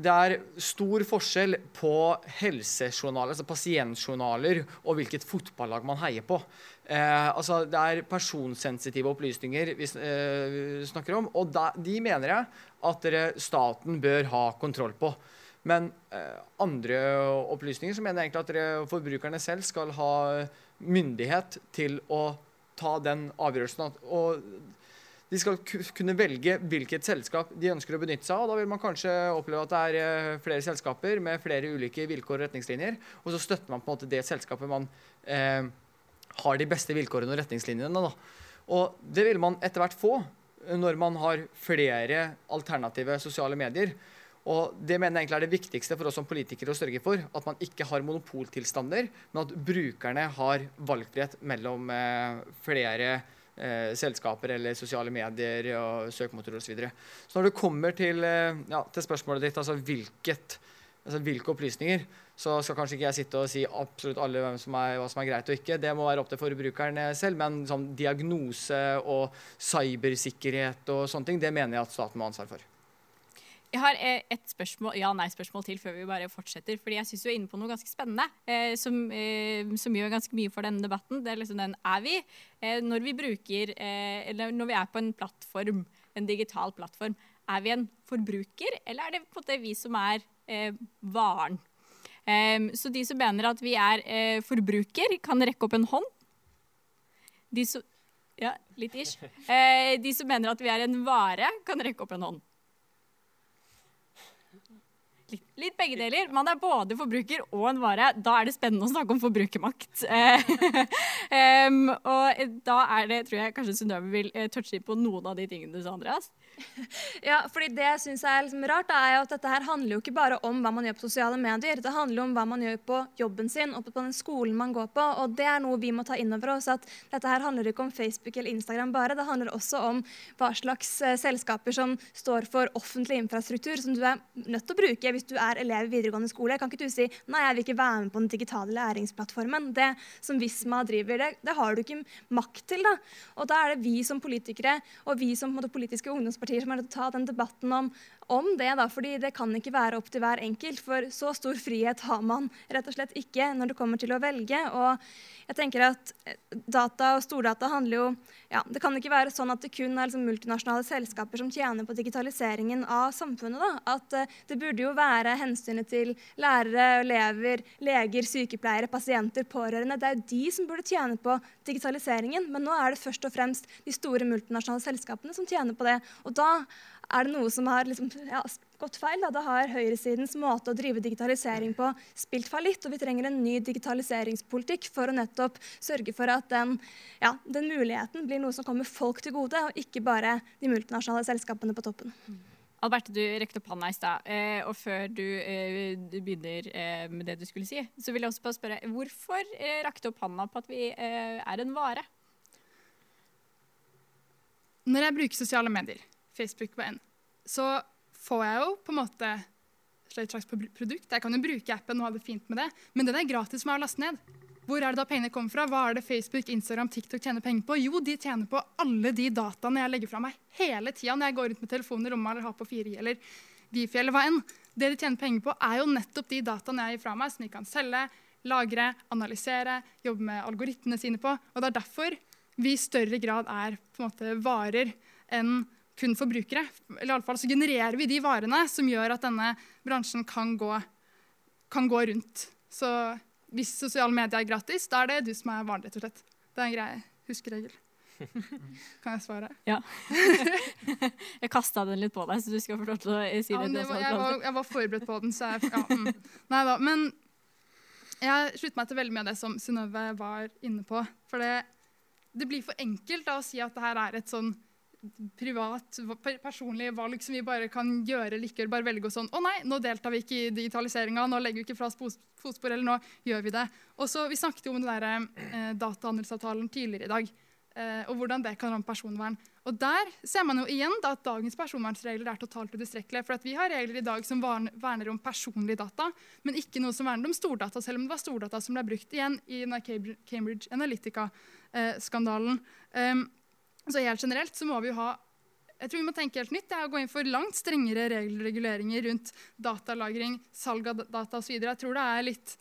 det er stor forskjell på helsejournaler, altså pasientjournaler, og hvilket fotballag man heier på. Eh, altså, det er personsensitive opplysninger vi eh, snakker om, og da, de mener jeg at dere, staten bør ha kontroll på. Men eh, andre opplysninger så mener jeg egentlig at dere, forbrukerne selv skal ha myndighet til å ta den avgjørelsen. Og de skal kunne velge hvilket selskap de ønsker å benytte seg av. Da vil man kanskje oppleve at det er eh, flere selskaper med flere ulike vilkår og retningslinjer. Og så støtter man på en måte det selskapet man eh, har de beste vilkårene og retningslinjene. Da. Og det vil man etter hvert få når man har flere alternative sosiale medier. Og Det mener jeg egentlig er det viktigste for oss som politikere å sørge for. At man ikke har monopoltilstander, men at brukerne har valgfrihet mellom eh, flere eh, selskaper eller sosiale medier og søkemotorer osv. Så, videre. så når det kommer til, eh, ja, til spørsmålet ditt, altså, hvilket, altså hvilke opplysninger, så skal kanskje ikke jeg sitte og si absolutt alle hvem som er, hva som er greit og ikke. Det må være opp til forbrukeren selv. Men sånn, diagnose og cybersikkerhet og sånne ting, det mener jeg at staten må ha ansvar for. Jeg har eh, et spørsmål, ja-nei-spørsmål til før vi bare fortsetter. fordi Jeg syns du er inne på noe ganske spennende eh, som, eh, som, gjør ganske mye for denne debatten. Det er liksom den Er vi, eh, når vi bruker eh, Eller når vi er på en plattform, en digital plattform, er vi en forbruker, eller er det på en måte vi som er eh, varen? så de som mener at vi er forbruker, kan rekke opp en hånd. De som, ja, litt ish. de som mener at vi er en vare, kan rekke opp en hånd. Litt, begge deler. Man er både forbruker og en vare. Da er det spennende å snakke om forbrukermakt. um, og da er det, tror jeg kanskje Synnøve vil uh, touche på noen av de tingene du sa, Andreas. Ja, fordi Det jeg synes er liksom rart, er at dette her handler jo ikke bare om hva man gjør på sosiale medier. Det handler om hva man gjør på jobben sin og på den skolen man går på. Og det er noe vi må ta inn over oss. at Dette her handler ikke om Facebook eller Instagram bare. Det handler også om hva slags eh, selskaper som står for offentlig infrastruktur, som du er nødt til å bruke hvis du er elev i videregående skole. Kan ikke du si nei, jeg vil ikke være med på den digitale læringsplattformen. Det som Visma driver, det, det har du ikke makt til. da. Og da er det vi som politikere og vi som måte, politiske ungdomspartier som er nødt til å ta den debatten om, om det. da, fordi det kan ikke være opp til hver enkelt. For så stor frihet har man rett og slett ikke når det kommer til å velge. og jeg tenker at eh, Data og stordata handler jo ja, Det kan ikke være sånn at det kun er liksom multinasjonale selskaper som tjener på digitaliseringen av samfunnet. da, at uh, Det burde jo være hensynet til lærere, elever, leger, sykepleiere, pasienter, pårørende. Det er jo de som burde tjene på digitaliseringen. Men nå er det først og fremst de store multinasjonale selskapene som tjener på det. Og da er det noe som har liksom, ja, gått feil. Da. da har høyresidens måte å drive digitalisering på spilt fallitt. Og vi trenger en ny digitaliseringspolitikk for å nettopp sørge for at den, ja, den muligheten blir noe som kommer folk til gode, og ikke bare de multinasjonale selskapene på toppen. Alberte, du rekte opp hånda i stad. Eh, og før du, eh, du begynner eh, med det du skulle si, så vil jeg også bare spørre hvorfor eh, rakte opp hånda på at vi eh, er en vare? Når jeg bruker sosiale medier, Facebook på N, så får jeg jo på en måte et slags produkt. Jeg kan jo bruke appen og ha det fint med det, men den er gratis for meg å laste ned. Hvor er det da pengene kommer fra? Hva er det Facebook, Instagram, TikTok tjener penger på? Jo, de tjener på alle de dataene jeg legger fra meg hele tida når jeg går ut med telefonen i rommet eller har på 4G eller Wifi eller hva enn. Det de tjener penger på, er jo nettopp de dataene jeg gir fra meg, som de kan selge, lagre, analysere, jobbe med algoritmene sine på. Og det er derfor vi i større grad er på en måte varer enn kun forbrukere. Eller i alle fall så genererer vi de varene som gjør at denne bransjen kan gå, kan gå rundt. Så hvis sosiale medier er gratis, da er det du som er varen, rett og slett. Det er en grei huskeregel. Kan jeg svare? Ja. jeg kasta den litt på deg, så du skal få lov til å si ja, det. det var, jeg, var, jeg, var, forberedt på den, så jeg ja, mm. Nei da. Men jeg slutter meg til veldig mye av det som Synnøve var inne på. For det, det blir for enkelt da, å si at det her er et sånn privat, personlig valg som vi bare kan gjøre eller ikke Bare velge og sånn Å nei, nå deltar vi ikke i digitaliseringa, nå legger vi ikke fra oss fotspor, eller nå gjør vi det. Og så, Vi snakket jo om den der, eh, datahandelsavtalen tidligere i dag. Eh, og hvordan det kan ramme personvern. Og Der ser man jo igjen da, at dagens personvernsregler er totalt utilstrekkelige. For vi har regler i dag som verner om personlige data, men ikke noe som verner om stordata, selv om det var stordata som ble brukt igjen i Cambridge Analytica-skandalen. Eh, så helt generelt så må vi ha jeg tror vi må tenke helt nytt. Det er å gå inn for langt strengere regelreguleringer reguleringer rundt datalagring, salg av data osv. Jeg tror det er litt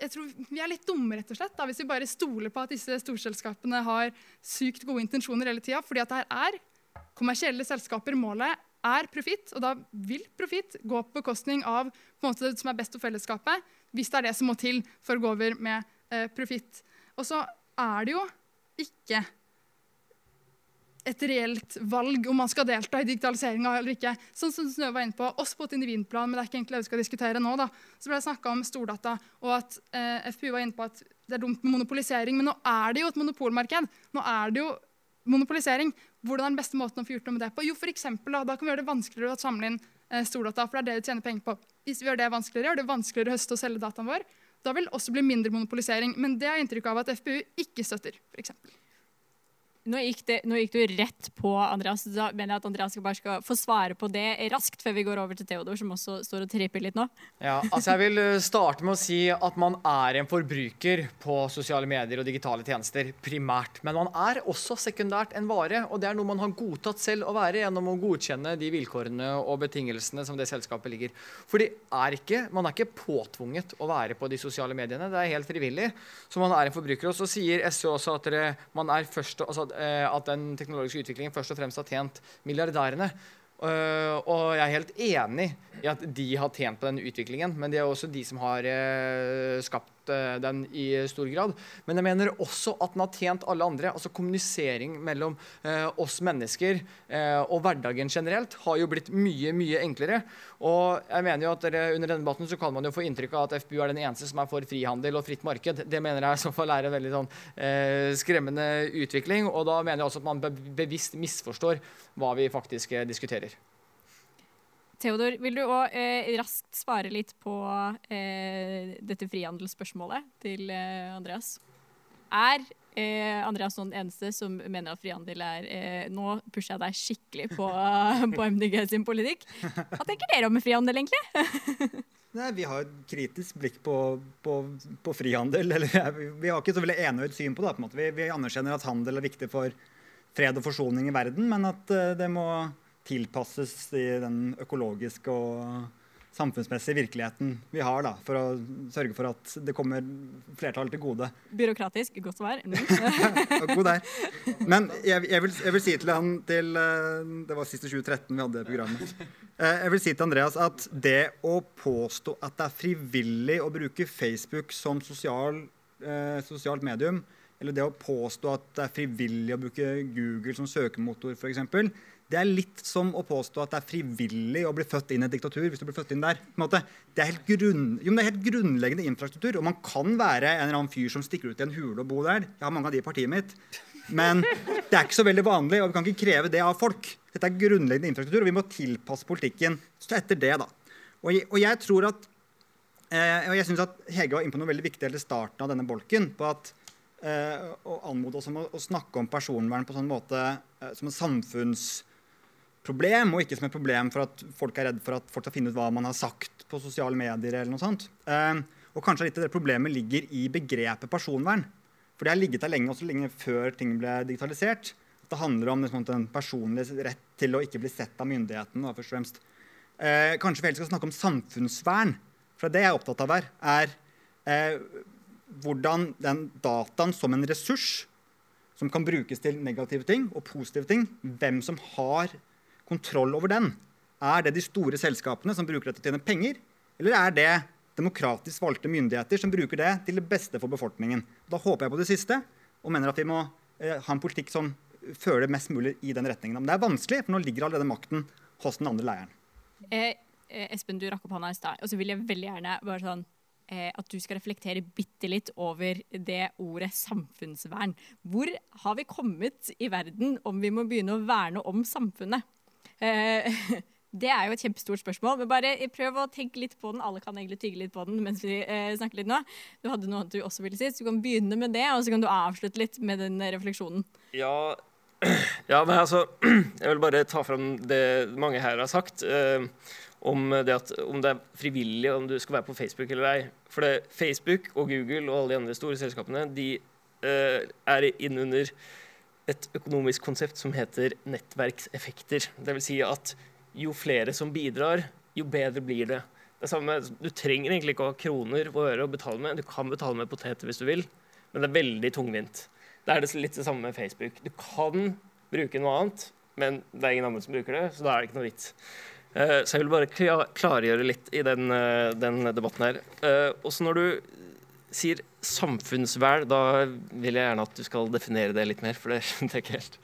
jeg tror Vi er litt dumme rett og slett, da, hvis vi bare stoler på at disse storselskapene har sykt gode intensjoner hele tida. Fordi at det her er kommersielle selskaper. Målet er profitt, og da vil profitt gå på bekostning av på måte, det som er best for fellesskapet, hvis det er det som må til for å gå over med eh, profitt. Og så er det jo ikke et reelt valg om man skal delta i digitaliseringa eller ikke. Sånn som Snø var inne på, Også på et individplan, men det er ikke egentlig det vi skal diskutere nå. da. Så ble det snakka om stordata, og at eh, FPU var inne på at det er dumt med monopolisering. Men nå er det jo et monopolmarked. Nå er det jo monopolisering. Hvordan er den beste måten å få gjort noe med det på? Jo, for eksempel, da, da kan vi gjøre det vanskeligere å samle inn eh, stordata, for det er det vi tjener penger på. Hvis vi gjør det vanskeligere, gjør det vanskeligere å høste og selge dataen vår, da vil det også bli mindre monopolisering. Men det har jeg inntrykk av at FPU ikke støtter. For. Nå gikk, det, nå gikk, du rett på Andreas. Da mener jeg at Andreas skal bare skal få svare på det raskt før vi går over til Theodor, som også står og tripper litt nå. Ja, altså Jeg vil eh, starte med å si at man er en forbruker på sosiale medier og digitale tjenester primært. Men man er også sekundært en vare, og det er noe man har godtatt selv å være gjennom å godkjenne de vilkårene og betingelsene som det selskapet ligger. For er ikke, man er ikke påtvunget å være på de sosiale mediene. Det er helt frivillig. Så man er en forbruker. Og så sier SV også at dere, man er først, altså, at den teknologiske utviklingen først og fremst har tjent milliardærene. Uh, og jeg er helt enig i at de har tjent på den utviklingen, men det er også de som har uh, skapt den i stor grad. Men jeg mener også at den har tjent alle andre. Altså kommunisering mellom oss mennesker og hverdagen generelt har jo blitt mye, mye enklere. Og jeg mener jo at under denne debatten så kan man jo få inntrykk av at FPU er den eneste som er for frihandel og fritt marked. Det mener jeg i så fall er en veldig sånn skremmende utvikling. Og da mener jeg også at man bevisst misforstår hva vi faktisk diskuterer. Theodor, vil du òg eh, raskt svare litt på eh, dette frihandelsspørsmålet til eh, Andreas? Er eh, Andreas noen eneste som mener at frihandel er eh, Nå pusher jeg deg skikkelig på, på MDG sin politikk. Hva tenker dere om frihandel, egentlig? Nei, Vi har et kritisk blikk på, på, på frihandel. Eller, vi har ikke så veldig enøyd syn på det. På vi, vi anerkjenner at handel er viktig for fred og forsoning i verden, men at uh, det må tilpasses i den økologiske og samfunnsmessige virkeligheten vi har, da, for å sørge for at det kommer flertallet til gode. Byråkratisk. Godt svar. God der. Men jeg, jeg, vil, jeg, vil, si til han til eh, Det var siste 2013 vi hadde programmet. Eh, jeg vil si til Andreas at det å påstå at det er frivillig å bruke Facebook som sosial, eh, sosialt medium, eller det å påstå at det er frivillig å bruke Google som søkemotor, f.eks., det er litt som å påstå at det er frivillig å bli født inn i et diktatur. hvis du blir født inn der. Det er, grunn, jo, det er helt grunnleggende infrastruktur. Og man kan være en eller annen fyr som stikker ut i en hule og bo der. Jeg har mange av de i partiet mitt. Men det er ikke så veldig vanlig, og vi kan ikke kreve det av folk. Dette er grunnleggende infrastruktur, og vi må tilpasse politikken så etter det. da. Og jeg, og jeg tror at eh, og jeg synes at Hege var inne på noe veldig viktig i starten av denne bolken. på at eh, Å anmode oss om å, å, snakke om personvern på sånn måte eh, som en samfunns problem, og ikke som et problem for at folk er redd for at folk skal finne ut hva man har sagt på sosiale medier. eller noe sånt. Eh, og kanskje litt av det problemet ligger i begrepet personvern. For det har ligget der lenge, også lenge før ting ble digitalisert. Det handler om liksom, en personlig rett til å ikke bli sett av myndighetene. først og fremst. Eh, kanskje vi heller skal snakke om samfunnsvern. For det jeg er opptatt av her, er eh, hvordan den dataen som en ressurs som kan brukes til negative ting og positive ting, hvem som har kontroll over den? Er det de store selskapene som bruker dette til å tjene penger, eller er det demokratisk valgte myndigheter som bruker det til det beste for befolkningen? Da håper jeg på det siste og mener at vi må eh, ha en politikk som fører det mest mulig i den retningen. Men det er vanskelig, for nå ligger allerede makten hos den andre leiren. Eh, eh, Espen, du rakk opp hånda i stad. Og så vil jeg veldig gjerne bare sånn eh, at du skal reflektere bitte litt over det ordet samfunnsvern. Hvor har vi kommet i verden om vi må begynne å verne om samfunnet? Eh, det er jo et kjempestort spørsmål. Men bare prøv å tenke litt på den. Alle kan egentlig tygge litt på den mens vi eh, snakker litt nå. Du hadde noe annet du også ville si, så du kan begynne med det, og så kan du avslutte litt med den refleksjonen. Ja, ja men altså Jeg vil bare ta fram det mange her har sagt. Eh, om det, at, om det er frivillig om du skal være på Facebook eller ei. For det, Facebook og Google og alle de andre store selskapene de eh, er innunder et økonomisk konsept som heter nettverkseffekter. Dvs. Si at jo flere som bidrar, jo bedre blir det. det samme, du trenger egentlig ikke å ha kroner å øre å betale med. Du kan betale med poteter hvis du vil, men det er veldig tungvint. Det er litt det samme med Facebook. Du kan bruke noe annet, men det er ingen andre som bruker det, så da er det ikke noe vits. Uh, så jeg vil bare klargjøre litt i den, uh, den debatten her. Uh, også når du sier samfunnsvern, da vil jeg gjerne at du skal definere det litt mer, for det skjønte jeg ikke helt.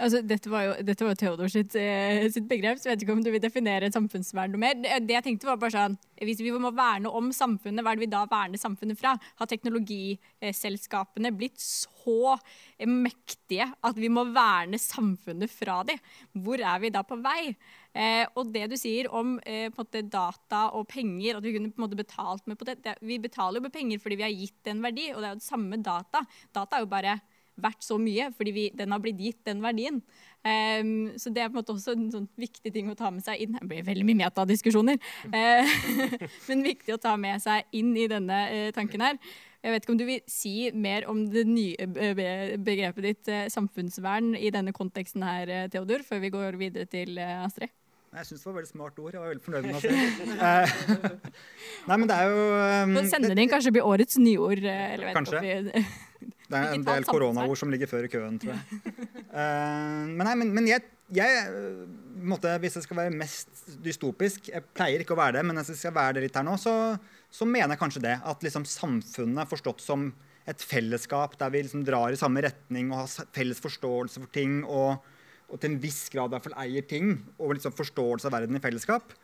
Altså, dette var jo, dette var Theodor sitt, eh, sitt, begrep, så jeg vet ikke om du vil definere samfunnsvern noe mer. Det, det, jeg tenkte var bare sånn, Hvis vi må verne om samfunnet, hva er det vi da verner samfunnet fra? Har teknologiselskapene blitt så mektige at vi må verne samfunnet fra dem? Hvor er vi da på vei? Eh, og det du sier om eh, data og penger, at vi kunne på en måte betalt med det, det Vi betaler jo med penger fordi vi har gitt en verdi, og det er jo det samme data. Data er jo bare verdt så mye, fordi vi, den har blitt gitt den verdien. Um, så det er på en måte også en sånn viktig ting å ta med seg inn. Det blir veldig mye metadiskusjoner. Uh, men viktig å ta med seg inn i denne uh, tanken her. Jeg vet ikke om du vil si mer om det nye begrepet ditt uh, samfunnsvern i denne konteksten her, Theodor, før vi går videre til Astrid? Jeg syns det var et veldig smart ord. Jeg var veldig fornøyd med det. Nei, men det er jo um, Sender inn kanskje blir årets nyord. Eller vet kanskje. Det er en del koronaord som ligger før i køen, tror jeg. Uh, men, nei, men, men jeg, jeg, måtte, Hvis jeg skal være mest dystopisk Jeg pleier ikke å være det, men hvis jeg skal være det litt her nå, så, så mener jeg kanskje det. At liksom samfunnet er forstått som et fellesskap der vi liksom drar i samme retning og har felles forståelse for ting og, og til en viss grad i eier ting og liksom forståelse av verden i fellesskap,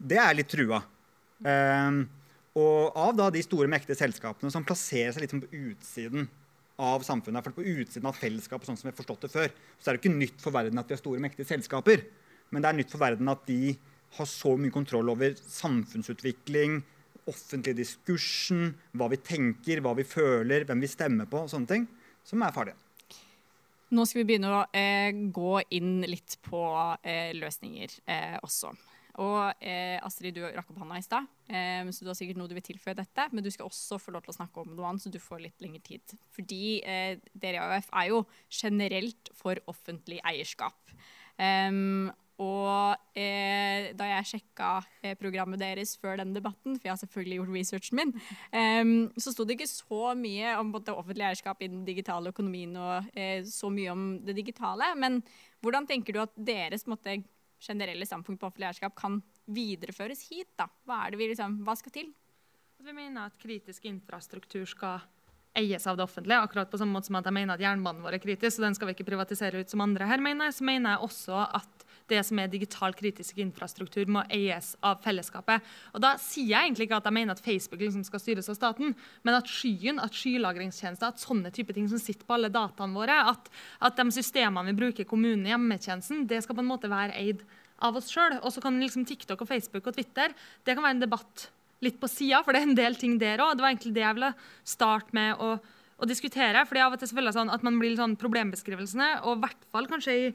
det er litt trua. Um, og av da de store, mektige selskapene som plasserer seg sånn på utsiden av samfunnet, for på utsiden av fellesskapet, sånn som vi har forstått det før, så er det ikke nytt for verden at vi har store, mektige selskaper. Men det er nytt for verden at de har så mye kontroll over samfunnsutvikling, offentlig diskursen, hva vi tenker, hva vi føler, hvem vi stemmer på, og sånne ting, som er farlige. Nå skal vi begynne å eh, gå inn litt på eh, løsninger eh, også. Og eh, Astrid, du rakk opp hånda i stad, eh, så du har sikkert noe du vil tilføye dette. Men du skal også få lov til å snakke om noe annet, så du får litt lengre tid. Fordi eh, dere i AUF er jo generelt for offentlig eierskap. Um, og eh, da jeg sjekka eh, programmet deres før den debatten, for jeg har selvfølgelig gjort researchen min, eh, så sto det ikke så mye om både offentlig eierskap i den digitale økonomien og eh, så mye om det digitale. Men hvordan tenker du at deres måte, generelle standpunkt på offentlig eierskap kan videreføres hit? da? Hva, vi liksom, hva skal til? Vi mener at kritisk infrastruktur skal eies av det offentlige. akkurat på samme måte som at jeg mener at Jernbanen vår er kritisk, og den skal vi ikke privatisere ut som andre her mener. Så mener jeg også at det som er digital kritisk infrastruktur, må eies av fellesskapet. Og Da sier jeg egentlig ikke at jeg mener at Facebook liksom skal styres av staten, men at skyen, at skylagringstjenester, at sånne type ting som sitter på alle dataene våre, at, at de systemene vi bruker i kommunen, hjemmetjenesten, det skal på en måte være eid av oss sjøl. Og så kan liksom TikTok og Facebook og Twitter det kan være en debatt litt på sida, for det er en del ting der òg. Det var egentlig det jeg ville starte med å, å diskutere. fordi av og til selvfølgelig sånn at man blir litt sånn problembeskrivelsene, og i hvert fall kanskje i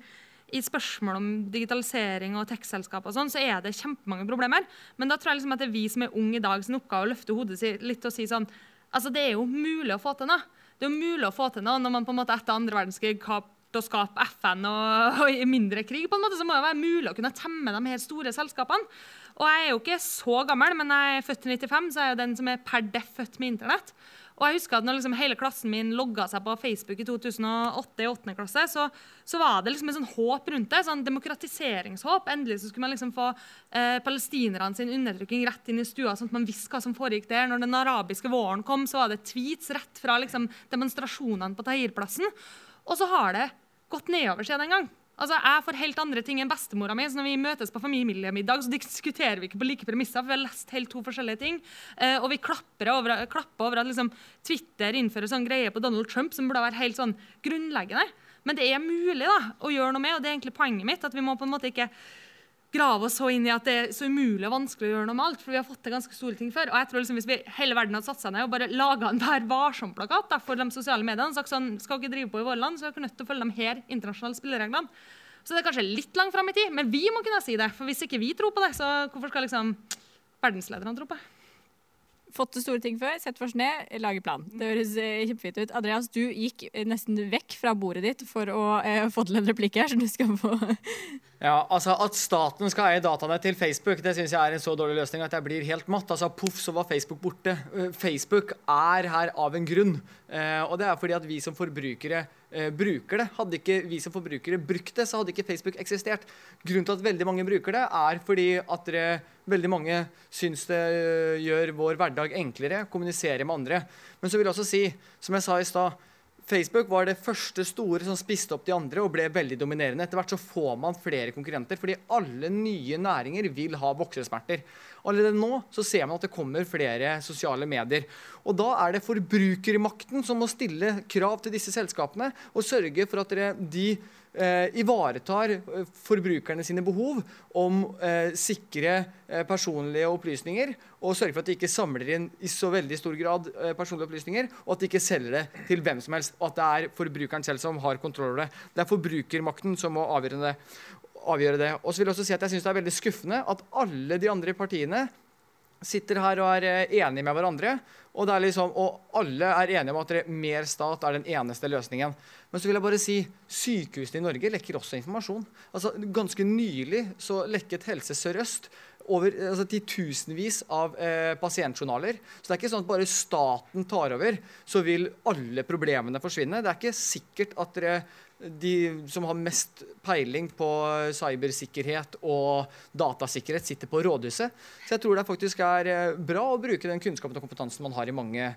i spørsmål om digitalisering og tech-selskap og sånn, så er det kjempemange problemer. Men da tror jeg liksom at det er vi som er unge i dag, sin oppgave å løfte hodet litt og si sånn Altså, det er jo mulig å få til noe. Det er jo mulig å få til noe når man på en måte etter andre verdenskrig klarte å skape FN og, og, mindre krig, på en måte, så må det være mulig å kunne temme de her store selskapene. Og jeg er jo ikke så gammel, men jeg er født i 95, så er jeg jo den som er per deff født med internett. Og jeg husker at når liksom hele klassen min logga seg på Facebook i 2008, i 8. klasse, så, så var det liksom en sånn håp rundt det. sånn Demokratiseringshåp. Endelig så skulle man liksom få eh, palestinerne sin undertrykking rett inn i stua, sånn at man visste hva som foregikk der. Når den arabiske våren kom, så var det tweets rett fra liksom, demonstrasjonene på Tahir-plassen. Og så har det gått nedover siden den gang. Altså, Jeg får helt andre ting enn bestemora mi. så Når vi møtes på familiemiddag, så diskuterer vi ikke på like premisser. for Vi har lest helt to forskjellige ting. Eh, og vi klapper over, klapper over at liksom, Twitter innfører sånn greie på Donald Trump som burde være helt sånn grunnleggende. Men det er mulig da, å gjøre noe med, og det er egentlig poenget mitt. at vi må på en måte ikke grave oss så inn i at det er så umulig og vanskelig å gjøre noe med alt. For vi har fått til ganske store ting før. Og jeg tror liksom Hvis vi hele verden hadde satt seg ned og bare laga en Vær varsom-plakat for de sosiale mediene, sagt sånn, skal ikke drive på i våre land, så er dere nødt til å følge de her internasjonale spillereglene. Så det er kanskje litt langt fram i tid, men vi må kunne si det. For hvis ikke vi tror på det, så hvorfor skal liksom verdenslederne tro på det? Fått til store ting før, sett oss ned, lage plan. Det høres eh, kjempefint ut. Andreas, du gikk nesten vekk fra bordet ditt for å eh, få til en replikk her, så du skal få Ja, altså At staten skal eie dataene til Facebook, det syns jeg er en så dårlig løsning at jeg blir helt matt. Altså Poff, så var Facebook borte. Eh, Facebook er her av en grunn. Eh, og det er fordi at vi som forbrukere eh, bruker det. Hadde ikke vi som forbrukere brukt det, så hadde ikke Facebook eksistert. Grunnen til at veldig mange bruker det, er fordi at dere, veldig mange syns det gjør vår hverdag enklere, kommunisere med andre. Men så vil jeg også si, som jeg sa i stad Facebook var det første store som spiste opp de andre og ble veldig dominerende. Etter hvert så får man flere konkurrenter, fordi alle nye næringer vil ha voksesmerter. Allerede nå så ser man at det kommer flere sosiale medier. Og da er det forbrukermakten som må stille krav til disse selskapene og sørge for at de eh, ivaretar eh, forbrukerne sine behov om eh, sikre eh, personlige opplysninger, og sørge for at de ikke samler inn i så veldig stor grad eh, personlige opplysninger, og at de ikke selger det til hvem som helst, og at det er forbrukeren selv som har kontroll over det. Det er forbrukermakten som må avgjøre det. Avgjøre det. Og så vil jeg også si at jeg synes det er veldig skuffende at alle de andre partiene sitter her og er eh, enige med hverandre. Og, liksom, og alle er enige om at mer stat er den eneste løsningen. Men så vil jeg bare si sykehusene i Norge lekker også informasjon. Altså, ganske nylig så lekket Helse Sør-Øst over altså, titusenvis av eh, pasientjournaler. Så det er ikke sånn at bare staten tar over, så vil alle problemene forsvinne. Det er ikke sikkert at dere, de som har mest peiling på cybersikkerhet og datasikkerhet, sitter på rådhuset. Så jeg tror det faktisk er eh, bra å bruke den kunnskapen og kompetansen man har i mange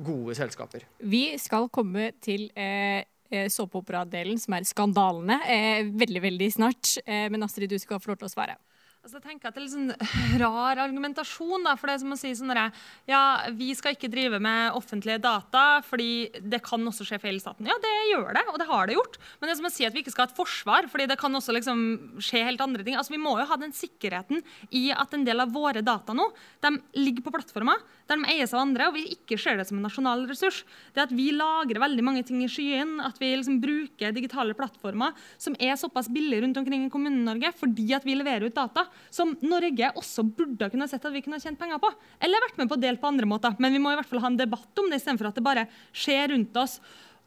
gode selskaper. Vi skal komme til eh, eh såpeoperadelen, som er skandalene, eh, veldig, veldig snart. Eh, men Astrid, du skal få lov til å svare. Altså, jeg tenker at Det er litt sånn rar argumentasjon. da, for det er som å si sånn der, ja, Vi skal ikke drive med offentlige data, fordi det kan også skje feil i staten. Ja, det gjør det, og det har det gjort. Men det er som å si at vi ikke skal ha et forsvar, fordi det kan også liksom skje helt andre ting. Altså, Vi må jo ha den sikkerheten i at en del av våre data nå de ligger på plattformer der de eies av andre, og vi ikke ser det som en nasjonal ressurs. Det at vi lagrer veldig mange ting i skyen, at vi liksom bruker digitale plattformer som er såpass billige rundt omkring i Kommune-Norge fordi at vi leverer ut data som Norge også burde kunne sett at vi kunne tjent penger på. Eller vært med på å dele på andre måter. Men vi må i hvert fall ha en debatt om det istedenfor at det bare skjer rundt oss.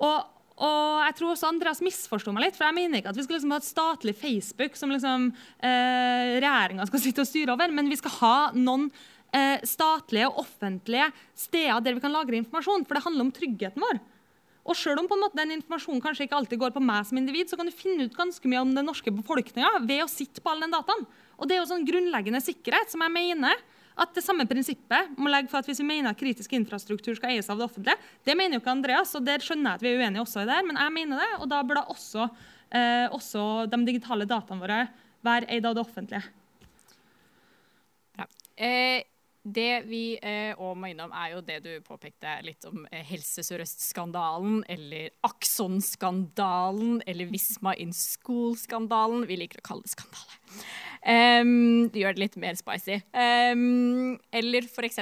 Og, og jeg tror også Andreas misforsto meg litt. for Jeg mener ikke at vi skal liksom ha et statlig Facebook som liksom, eh, regjeringa skal sitte og styre over, men vi skal ha noen eh, statlige og offentlige steder der vi kan lagre informasjon. For det handler om tryggheten vår. Og selv om på en måte den informasjonen kanskje ikke alltid går på meg som individ, så kan du finne ut ganske mye om den norske befolkninga ved å sitte på all den dataen. Og det er jo sånn grunnleggende sikkerhet som jeg mener at det samme prinsippet må legge for at hvis vi mener at kritisk infrastruktur skal eies av det offentlige. Det mener jo ikke Andreas, og der skjønner jeg at vi er uenige også i det, men jeg mener det. Og da burde også, eh, også de digitale dataene våre være eid av det offentlige. Bra. Eh, det vi eh, må innom, er jo det du påpekte litt om eh, Helse Sør-Øst-skandalen, eller Akson-skandalen, eller Visma in School-skandalen. Vi liker å kalle det skandale. Um, det gjør det litt mer spicy. Um, eller f.eks.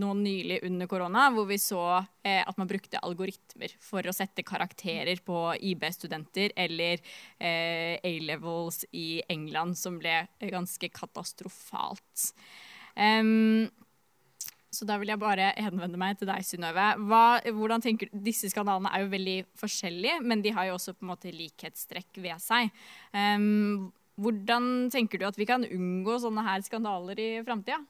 noe nylig under korona, hvor vi så eh, at man brukte algoritmer for å sette karakterer på IB-studenter, eller eh, A-levels i England, som ble ganske katastrofalt. Um, så da vil jeg bare henvende meg til deg, Synnøve. Disse skandalene er jo veldig forskjellige, men de har jo også på en måte likhetstrekk ved seg. Um, hvordan tenker du at vi kan unngå sånne her skandaler i framtida?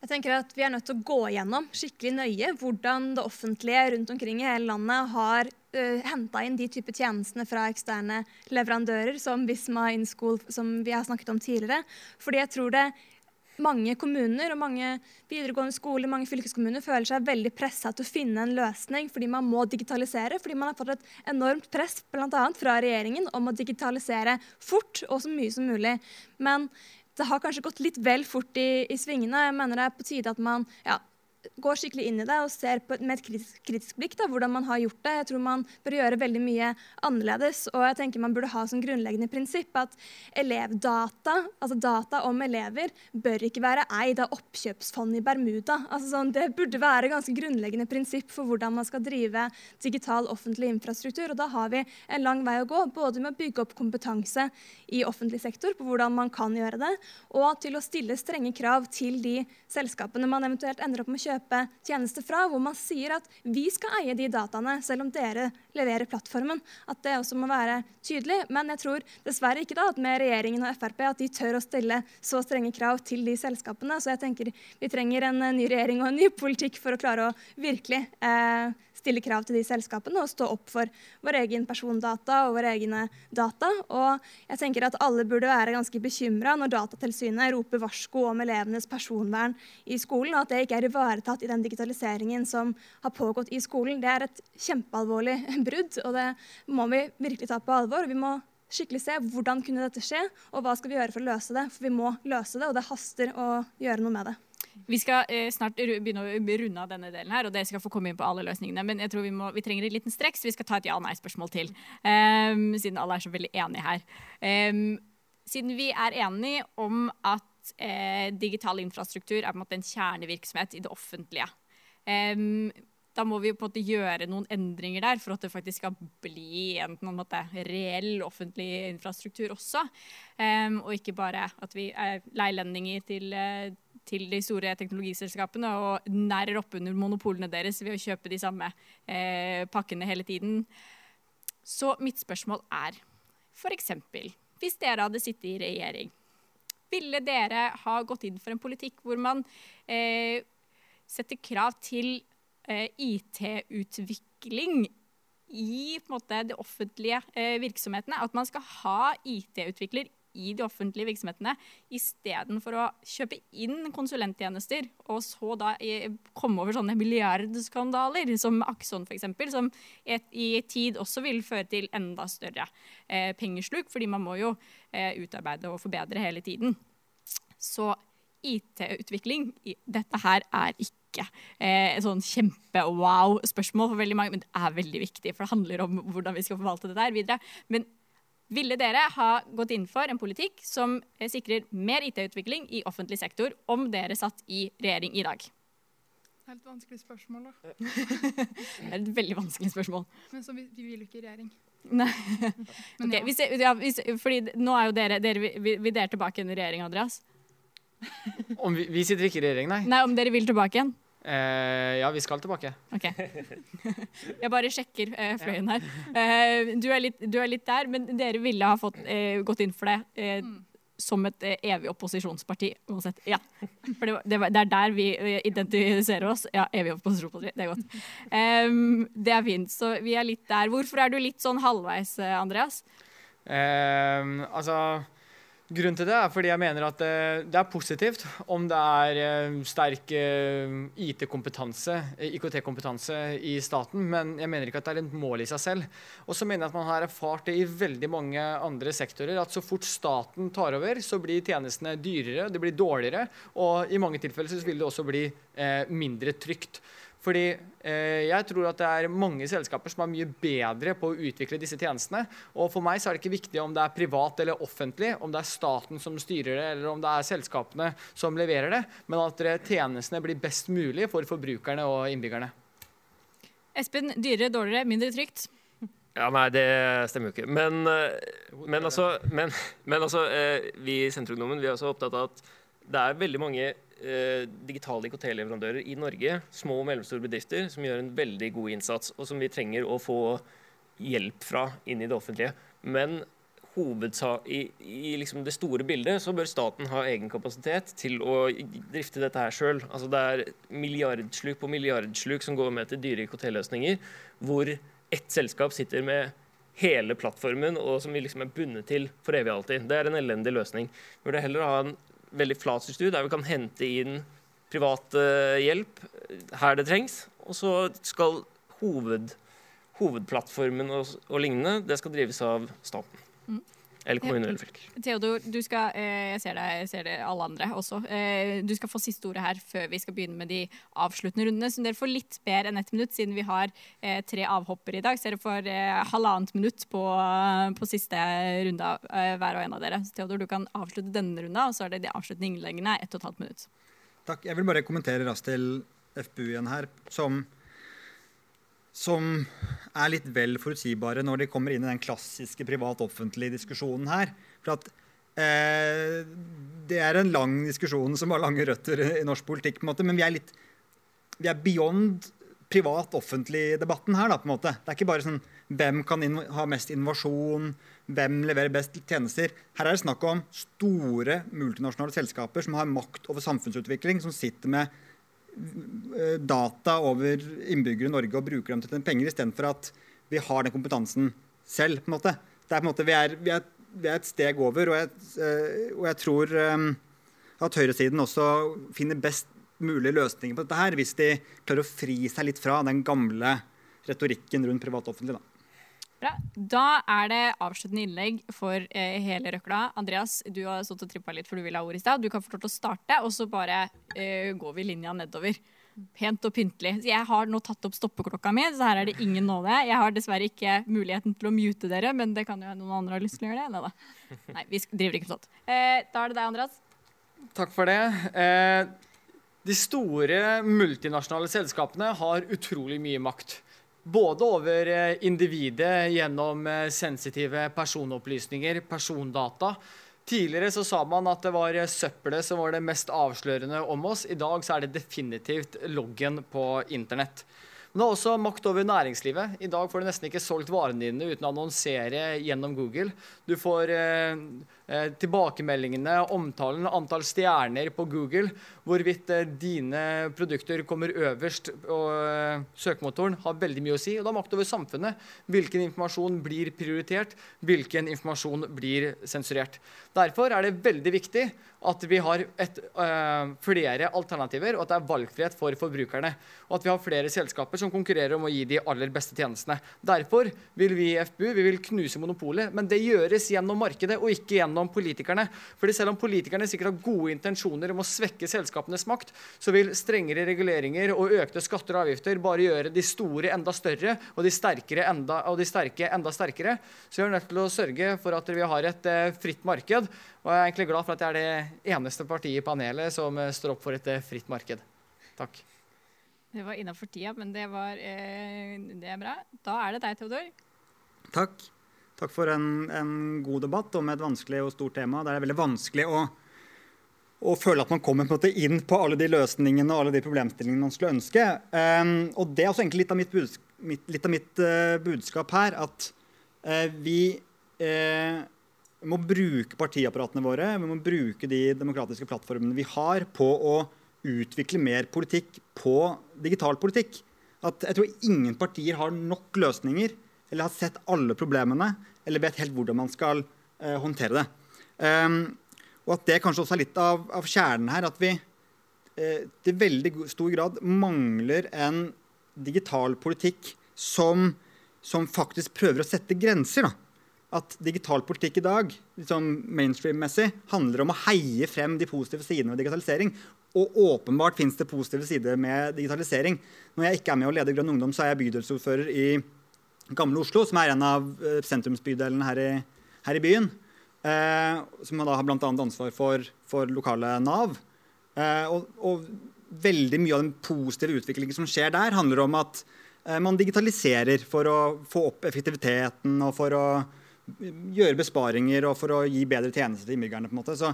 Jeg tenker at Vi er nødt til å gå gjennom skikkelig nøye hvordan det offentlige rundt omkring i hele landet har uh, eh, henta inn de type tjenestene fra eksterne leverandører, som Visma InSchool, som vi har snakket om tidligere. Fordi jeg tror det mange kommuner og mange videregående skoler mange fylkeskommuner føler seg veldig pressa til å finne en løsning fordi man må digitalisere. Fordi man har fått et enormt press bl.a. fra regjeringen om å digitalisere fort og så mye som mulig. Men det har kanskje gått litt vel fort i, i svingene. Jeg mener det er på tide at man ja, går skikkelig inn i det og ser på, med et kritisk, kritisk blikk da, hvordan man har gjort det. Jeg tror man bør gjøre veldig mye annerledes. Og jeg tenker man burde ha som grunnleggende prinsipp at elevdata, altså data om elever, bør ikke være eid av oppkjøpsfond i Bermuda. Altså sånn, det burde være ganske grunnleggende prinsipp for hvordan man skal drive digital offentlig infrastruktur. Og da har vi en lang vei å gå, både med å bygge opp kompetanse i offentlig sektor på hvordan man kan gjøre det, og til å stille strenge krav til de selskapene man eventuelt ender opp med å kjøpe kjøpe tjenester fra, hvor man sier at vi skal eie de dataene, selv om dere leverer plattformen. At det også må være tydelig. Men jeg tror dessverre ikke da at med regjeringen og Frp at de tør å stille så strenge krav til de selskapene. Så jeg tenker vi trenger en ny regjering og en ny politikk for å klare å virkelig eh, stille krav til de selskapene og stå opp for vår egen persondata og våre egne data. Og jeg tenker at alle burde være ganske bekymra når Datatilsynet roper varsko om elevenes personvern i skolen, og at det ikke er ivaretatt i den digitaliseringen som har pågått i skolen. Det er et kjempealvorlig brudd, og det må vi virkelig ta på alvor. Vi må skikkelig se hvordan kunne dette skje, og hva skal vi gjøre for å løse det. For vi må løse det, og det haster å gjøre noe med det. Vi skal eh, snart begynne å runde av denne delen her, og dere skal få komme inn på alle løsningene. Men jeg tror vi, må, vi trenger en liten strekk, så vi skal ta et ja-nei-spørsmål til. Um, siden alle er så veldig enige her. Um, siden vi er enige om at eh, digital infrastruktur er på en måte en kjernevirksomhet i det offentlige. Um, da må vi på en måte gjøre noen endringer der for at det faktisk skal bli en, en måte, reell offentlig infrastruktur også. Um, og ikke bare at vi er leilendinger til, uh, til de store teknologiselskapene og nærer opp under monopolene deres ved å kjøpe de samme eh, pakkene hele tiden. Så mitt spørsmål er f.eks. hvis dere hadde sittet i regjering Ville dere ha gått inn for en politikk hvor man eh, setter krav til eh, IT-utvikling i på en måte, de offentlige eh, virksomhetene? At man skal ha IT-utvikler i de offentlige virksomhetene istedenfor å kjøpe inn konsulenttjenester og så da i, komme over sånne milliardskandaler som Akson f.eks., som et, i tid også vil føre til enda større eh, pengesluk, fordi man må jo eh, utarbeide og forbedre hele tiden. Så IT-utvikling, dette her er ikke eh, et sånn kjempe-wow-spørsmål for veldig mange, men det er veldig viktig, for det handler om hvordan vi skal forvalte det der videre. Men ville dere ha gått inn for en politikk som eh, sikrer mer IT-utvikling i offentlig sektor om dere satt i regjering i dag? Det er et vanskelig spørsmål, da. det er et veldig vanskelig spørsmål. Men så vi, vi vil ikke i regjering. Nei. okay, hvis, ja, hvis, fordi nå er jo dere, dere vi, vi, vi dere tilbake i regjering, Andreas? Om vi, vi sitter ikke i regjering, nei. Nei, Om dere vil tilbake igjen? Eh, ja, vi skal tilbake. Ok. Jeg bare sjekker eh, fløyen her. Eh, du, er litt, du, er litt, der, men dere ville ha fått, eh, gått inn for det eh, mm. som et eh, evig opposisjonsparti uansett. Ja. For det, det, det, er der vi identifiserer oss. Ja, evig opposisjonsparti. Det er godt. det er fint. Så vi er litt der. Hvorfor er du litt sånn halvveis, Andreas? altså Grunnen til det er fordi jeg mener at eh, det er positivt om det er eh, sterk eh, IT-kompetanse, IKT-kompetanse i staten, men jeg mener ikke at det er et mål i seg selv. Og så mener jeg at man har erfart det i veldig mange andre sektorer, at så fort staten tar over, så blir tjenestene dyrere, det blir dårligere, og i mange tilfeller så vil det også bli mindre trygt. Fordi eh, jeg tror at det er mange selskaper som er mye bedre på å utvikle disse tjenestene. Og for meg så er det ikke viktig om det er privat eller offentlig, om det er staten som styrer det, eller om det er selskapene som leverer det, men at tjenestene blir best mulig for forbrukerne og innbyggerne. Espen, dyrere, dårligere, mindre trygt? Ja, Nei, det stemmer jo ikke. Men, eh, men altså, men, men altså eh, vi i Senterungdommen vi er også opptatt av at det er veldig mange eh, digitale IKT-leverandører i Norge, små og mellomstore bedrifter, som gjør en veldig god innsats, og som vi trenger å få hjelp fra inn i det offentlige. Men i, i liksom det store bildet så bør staten ha egen kapasitet til å drifte dette her sjøl. Altså det er milliardsluk på milliardsluk som går med til dyre IKT-løsninger, hvor ett selskap sitter med hele plattformen og som vi liksom er bundet til for evig alltid. Det er en elendig løsning. Vi burde heller ha en veldig flat struktur der vi kan hente inn privat uh, hjelp her det trengs. Og så skal hoved, hovedplattformen og, og, lignende det skal drives av staten. Eller kommuner eller fylker. Theodor, du skal, eh, jeg ser deg, jeg ser det alle andre også. Eh, du skal få siste ordet her før vi skal begynne med de avsluttende rundene. Så dere får litt bedre enn ett minutt, siden vi har eh, tre avhopper i dag. Så dere får halvannet minutt på, på siste runde hver og en av dere. Så Theodor, du kan avslutte denne runda, og så er det de avsluttende innleggene ett og et halvt minutt. Takk. Jeg vil bare kommentere raskt til FPU igjen her. som som er litt vel forutsigbare når de kommer inn i den klassiske privat-offentlige diskusjonen her. For at eh, Det er en lang diskusjon som har lange røtter i norsk politikk, på en måte, men vi er litt vi er beyond privat-offentlig-debatten her. Da, på en måte. Det er ikke bare sånn hvem kan ha mest innovasjon, hvem leverer best tjenester. Her er det snakk om store multinasjonale selskaper som har makt over samfunnsutvikling, som sitter med data over innbyggere i Norge og bruker dem til en penger, istedenfor at vi har den kompetansen selv. på en måte. Det er på en måte, Vi er, vi er, vi er et steg over, og jeg, eh, og jeg tror um, at høyresiden også finner best mulige løsninger på dette her, hvis de klarer å fri seg litt fra den gamle retorikken rundt privat-offentlig. da. Bra. Da er det avsluttende innlegg for eh, hele røkla. Andreas, du har stått og trippa litt for du vil ha ordet i stad. Du kan få lov til å starte, og så bare eh, går vi linja nedover. Pent og pyntelig. Jeg har nå tatt opp stoppeklokka mi, så her er det ingen nåde. Jeg har dessverre ikke muligheten til å mute dere, men det kan jo noen andre ha lyst til å gjøre det. Nei vi driver ikke med sånt. Eh, da er det deg, Andreas. Takk for det. Eh, de store multinasjonale selskapene har utrolig mye makt. Både over eh, individet gjennom eh, sensitive personopplysninger, persondata. Tidligere så sa man at det var eh, søppelet som var det mest avslørende om oss. I dag så er det definitivt loggen på internett. Men det har også makt over næringslivet. I dag får du nesten ikke solgt varene dine uten å annonsere gjennom Google. Du får eh, tilbakemeldingene, omtalen, antall stjerner på Google, hvorvidt eh, dine produkter kommer øverst på eh, søkemotoren, har veldig mye å si. Og da makt over samfunnet. Hvilken informasjon blir prioritert, hvilken informasjon blir sensurert. Derfor er det veldig viktig at vi har et, øh, flere alternativer, og at det er valgfrihet for forbrukerne. Og at vi har flere selskaper som konkurrerer om å gi de aller beste tjenestene. Derfor vil vi i FBU vi vil knuse monopolet, men det gjøres gjennom markedet og ikke gjennom politikerne. Fordi selv om politikerne sikkert har gode intensjoner om å svekke selskapenes makt, så vil strengere reguleringer og økte skatter og avgifter bare gjøre de store enda større og de, enda, og de sterke enda sterkere. Så vi er nødt til å sørge for at vi har et uh, fritt marked. Og jeg er egentlig glad for at jeg er det eneste partiet i panelet som uh, står opp for et uh, fritt marked. Takk. Det var innafor tida, men det, var, det er bra. Da er det deg, Theodor. Takk. Takk for en, en, god debatt om et vanskelig og stort tema. Det er veldig vanskelig å, å føle at man kommer på inn på alle de løsningene og alle de problemstillingene man skulle ønske. Um, og det er også egentlig litt av mitt, budskap, mitt, litt av mitt uh, budskap her. At uh, vi uh, må bruke partiapparatene våre, vi må bruke de demokratiske plattformene vi har, på å utvikle mer politikk på digital politikk. At jeg tror ingen partier har nok løsninger eller har sett alle problemene eller vet helt hvordan man skal eh, håndtere det. Um, og at det kanskje også er litt av, av kjernen her. At vi eh, til veldig stor grad mangler en digital politikk som, som faktisk prøver å sette grenser. da at digital politikk i dag liksom mainstream-messig, handler om å heie frem de positive sidene ved digitalisering. Og åpenbart fins det positive sider med digitalisering. Når jeg ikke er med å lede Grønn Ungdom, så er jeg bydelsordfører i Gamle Oslo, som er en av eh, sentrumsbydelene her i, her i byen. Eh, som da har bl.a. ansvar for, for, lokale Nav. Eh, og, og, veldig mye av den positive utviklingen som skjer der, handler om at eh, man digitaliserer for å få opp effektiviteten og for å gjøre besparinger og for å gi bedre tjenester til innbyggerne. på en måte. Så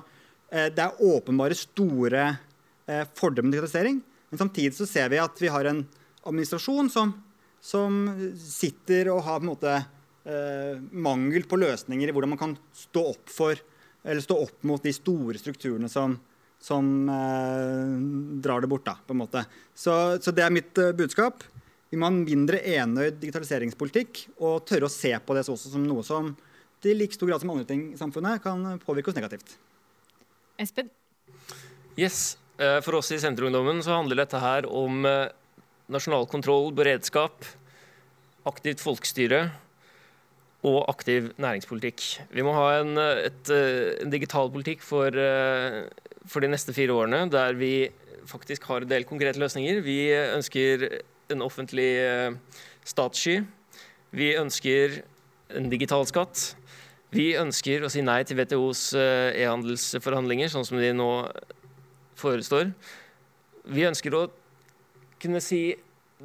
eh, det er åpenbare store eh, fordeler med digitalisering. Men samtidig så ser vi at vi har en administrasjon som som sitter og har på en måte eh, mangel på løsninger i hvordan man kan stå opp for eller stå opp mot de store strukturene som, som eh, drar det bort. Da, på en måte. Så, så det er mitt eh, budskap. Vi må ha en mindre enøyd digitaliseringspolitikk og tørre å se på det også som noe som i like stor grad som andre ting i samfunnet kan påvirke oss negativt. Espen? Yes. Eh, for oss i Senterungdommen så handler dette her om eh, nasjonal kontroll, beredskap, aktivt folkestyre og aktiv næringspolitikk. Vi må ha en, et, en digital politikk for, for, de neste fire årene der vi faktisk har en del konkrete løsninger. Vi ønsker en offentlig statssky. Vi ønsker en digital skatt. Vi ønsker å si nei til WTOs e-handelsforhandlinger, sånn som de nå forestår. Vi ønsker å kunne si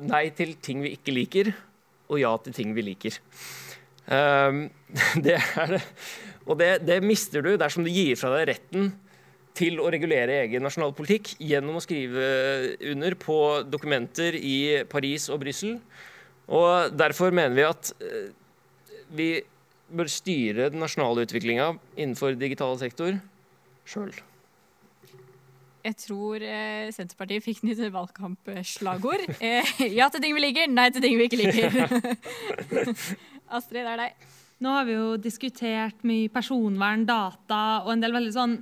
nei til ting vi ikke liker, og ja til ting vi liker. Um, det er det. Og det, det, mister du dersom du gir fra deg retten til å regulere egen nasjonal politikk gjennom å skrive under på dokumenter i Paris og Brussel. Og derfor mener vi at uh, vi bør styre den nasjonale utviklinga innenfor digital sektor sjøl. Jeg tror eh, Senterpartiet fikk nytt valgkampslagord. Eh, ja til ting vi liker, nei til ting vi ikke liker. Astrid, det er deg. Nå har vi jo diskutert mye personvern, data og en del veldig sånn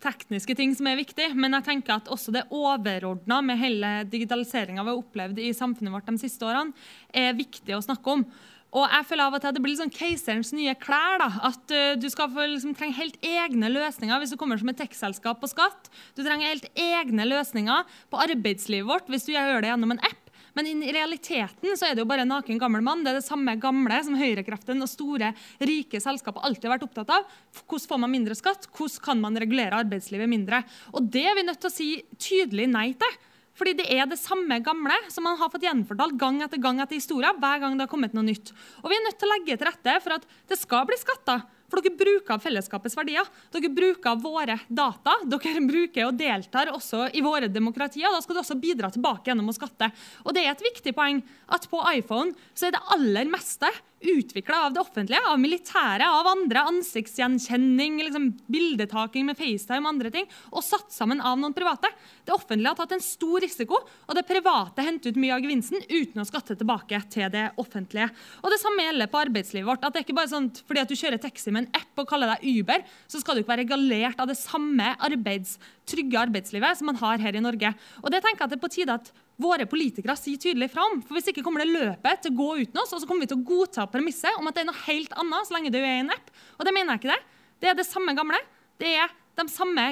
tekniske ting som er viktig, men jeg tenker at også det overordna med hele digitaliseringa vi har opplevd i samfunnet vårt de siste årene, er viktig å snakke om. Og jeg føler av og til at Det blir sånn keiserens nye klær. da, At uh, du skal liksom, trenge helt egne løsninger hvis du kommer som et tech-selskap på skatt. Du trenger helt egne løsninger på arbeidslivet vårt hvis du gjør det gjennom en app. Men i realiteten så er det jo bare en naken gammel mann. Det er det samme gamle som høyrekreftene og store, rike selskaper alltid har vært opptatt av. Hvordan får man mindre skatt? Hvordan kan man regulere arbeidslivet mindre? Og Det er vi nødt til å si tydelig nei til. Fordi det er det samme gamle som man har fått gjenfortalt gang etter gang etter historien, hver gang det har kommet noe nytt. Og vi er nødt til å legge til rette for at det skal bli skatter. For dere bruker fellesskapets verdier. Dere bruker våre data. Dere bruker og deltar også i våre demokratier. Da skal du også bidra tilbake gjennom å skatte. Og det er et viktig poeng at på iPhone så er det aller meste utvikla av det offentlige, av militæret, av andre, ansiktsgjenkjenning, liksom bildetaking med FaceTime og andre ting, og satt sammen av noen private. Det offentlige har tatt en stor risiko, og det private henter ut mye av gevinsten uten å skatte tilbake til det offentlige. Og Det samme gjelder på arbeidslivet vårt. at det er ikke bare sånn Fordi at du kjører taxi med en app og kaller deg Uber, så skal du ikke være regalert av det samme arbeids, trygge arbeidslivet som man har her i Norge. Og det tenker jeg at det er på tide at våre politikere sier tydelig fra om. For Hvis ikke kommer det løpet til å gå uten oss, og så kommer vi til å godta premisset om at det er noe helt annet så lenge du er i en app. Og det mener jeg ikke det. Det er det samme gamle. Det er de samme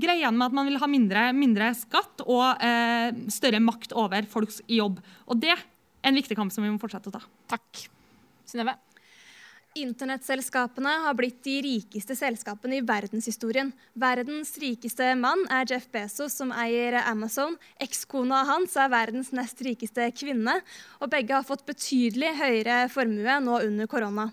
greiene med at man vil ha mindre, mindre skatt og eh, større makt over folks jobb. Og det er en viktig kamp som vi må fortsette å ta. Takk. Synnøve? Internettselskapene har blitt de rikeste selskapene i verdenshistorien. Verdens rikeste mann er Jeff Bezos, som eier Amazon. Ekskona hans er verdens nest rikeste kvinne. Og begge har fått betydelig høyere formue nå under korona.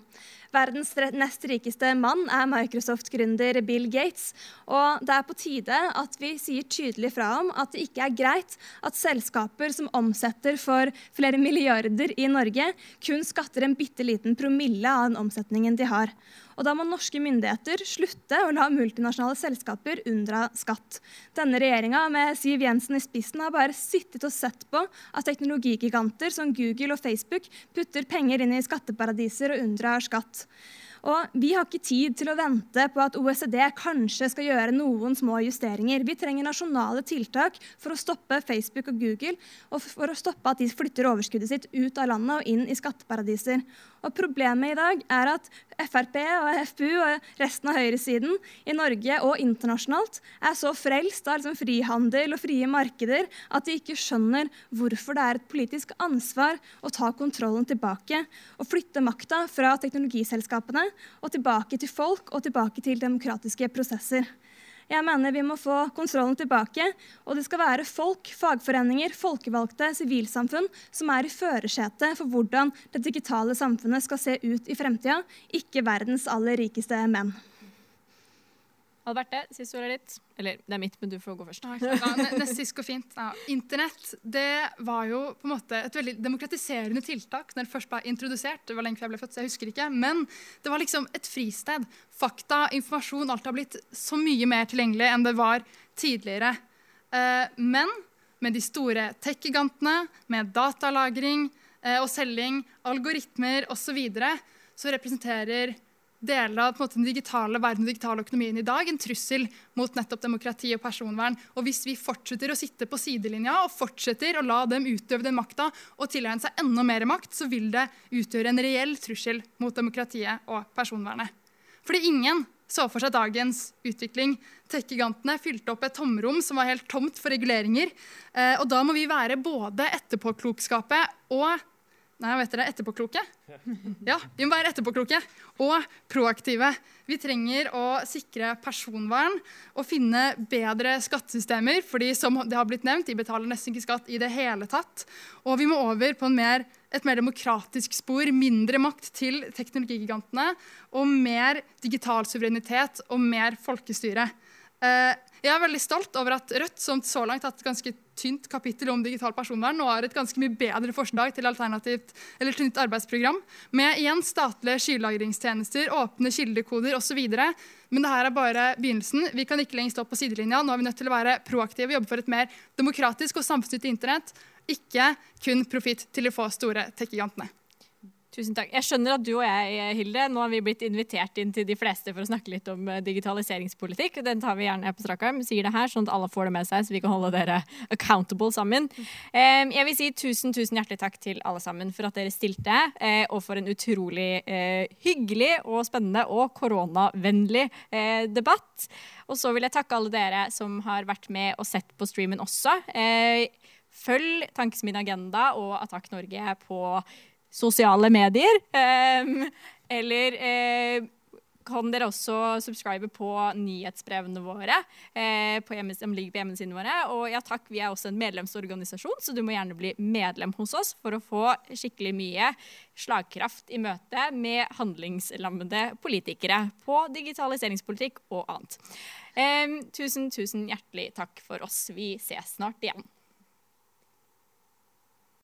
Verdens nest rikeste mann er Microsoft-gründer Bill Gates. Og det er på tide at vi sier tydelig fra om at det ikke er greit at selskaper som omsetter for flere milliarder i Norge, kun skatter en bitte liten promille av den omsetningen de har. Og da må norske myndigheter slutte å la multinasjonale selskaper unndra skatt. Denne regjeringa med Siv Jensen i spissen har bare sittet og sett på at teknologigiganter som Google og Facebook putter penger inn i skatteparadiser og unndrar skatt. Og vi har ikke tid til å vente på at OECD kanskje skal gjøre noen små justeringer. Vi trenger nasjonale tiltak for å stoppe Facebook og Google, og for å stoppe at de flytter overskuddet sitt ut av landet og inn i skatteparadiser. Og Problemet i dag er at Frp og FPU og resten av høyresiden i Norge og internasjonalt er så frelst av liksom frihandel og frie markeder at de ikke skjønner hvorfor det er et politisk ansvar å ta kontrollen tilbake og flytte makta fra teknologiselskapene og tilbake til folk og tilbake til demokratiske prosesser. Jeg mener vi må få kontrollen tilbake, og det skal være folk, fagforeninger, folkevalgte, sivilsamfunn som er i førersetet for hvordan det digitale samfunnet skal se ut i fremtida, ikke verdens aller rikeste menn. Alberte, siste ordet ditt. Eller det er mitt, men du får gå først. Neste sist går fint. Ja, Internett det var jo på en måte et veldig demokratiserende tiltak når det først ble introdusert. Det var lenge før jeg ble født, så jeg husker ikke. Men det var liksom et fristed. Fakta, informasjon, alt har blitt så mye mer tilgjengelig enn det var tidligere. Eh, men med de store tech-gigantene, med datalagring eh, og selging, algoritmer osv., så, videre, så representerer deler av måte, den digitale verden og digitale økonomien i dag en trussel mot nettopp demokrati og personvern. Og hvis vi fortsetter å sitte på sidelinja og fortsetter å la dem utøve den makta og tilegne seg enda mer makt, så vil det utgjøre en reell trussel mot demokratiet og personvernet. Fordi ingen så for seg dagens utvikling. Tech-gigantene fylte opp et tomrom som var helt tomt for reguleringer. Eh, og da må vi være både etterpåklokskapet og Nei, vet dere, etterpåkloke. Ja, Vi må være etterpåkloke og proaktive. Vi trenger å sikre personvern og finne bedre skattesystemer. fordi som det har blitt nevnt, de betaler nesten ikke skatt i det hele tatt. Og vi må over på mer, et mer demokratisk spor. Mindre makt til teknologigigantene. Og mer digital suverenitet og mer folkestyre. Uh, jeg er veldig stolt over at Rødt, som så langt har hatt et ganske tynt kapittel om digital personvern, nå har et ganske mye bedre forslag til alternativt eller tynt arbeidsprogram, med igjen statlige skylagringstjenester, åpne kildekoder osv. Men det her er bare begynnelsen. Vi kan ikke lenger stå på sidelinja. Nå er vi nødt til å være proaktive og jobbe for et mer demokratisk og samfunnsnyttig internett, ikke kun profitt til de få store tech-gigantene. Tusen takk. Jeg skjønner at du og jeg, Hilde, nå har vi blitt invitert inn til de fleste for å snakke litt om eh, digitaliseringspolitikk. Den tar vi gjerne på strak arm. Sier det her, sånn at alle får det med seg, så vi kan holde dere accountable sammen. Jeg vil si tusen, tusen hjertelig takk til alle sammen for at dere stilte, eh, og for en utrolig eh, hyggelig og spennende og koronavennlig debatt. Og så vil jeg takke alle dere som har vært med og sett på streamen også. Følg Tankesmien Agenda og Attakk Norge på sosiale medier. Um, eller uh, kan dere også subscribe på nyhetsbrevene våre eh, på ligger på hjemmesidene våre. Og ja takk, vi er også en medlemsorganisasjon, så du må gjerne bli medlem hos oss for å få skikkelig mye slagkraft i møte med handlingslammede politikere på digitaliseringspolitikk og annet. Eh, tusen, tusen hjertelig takk for oss. Vi ses snart igjen.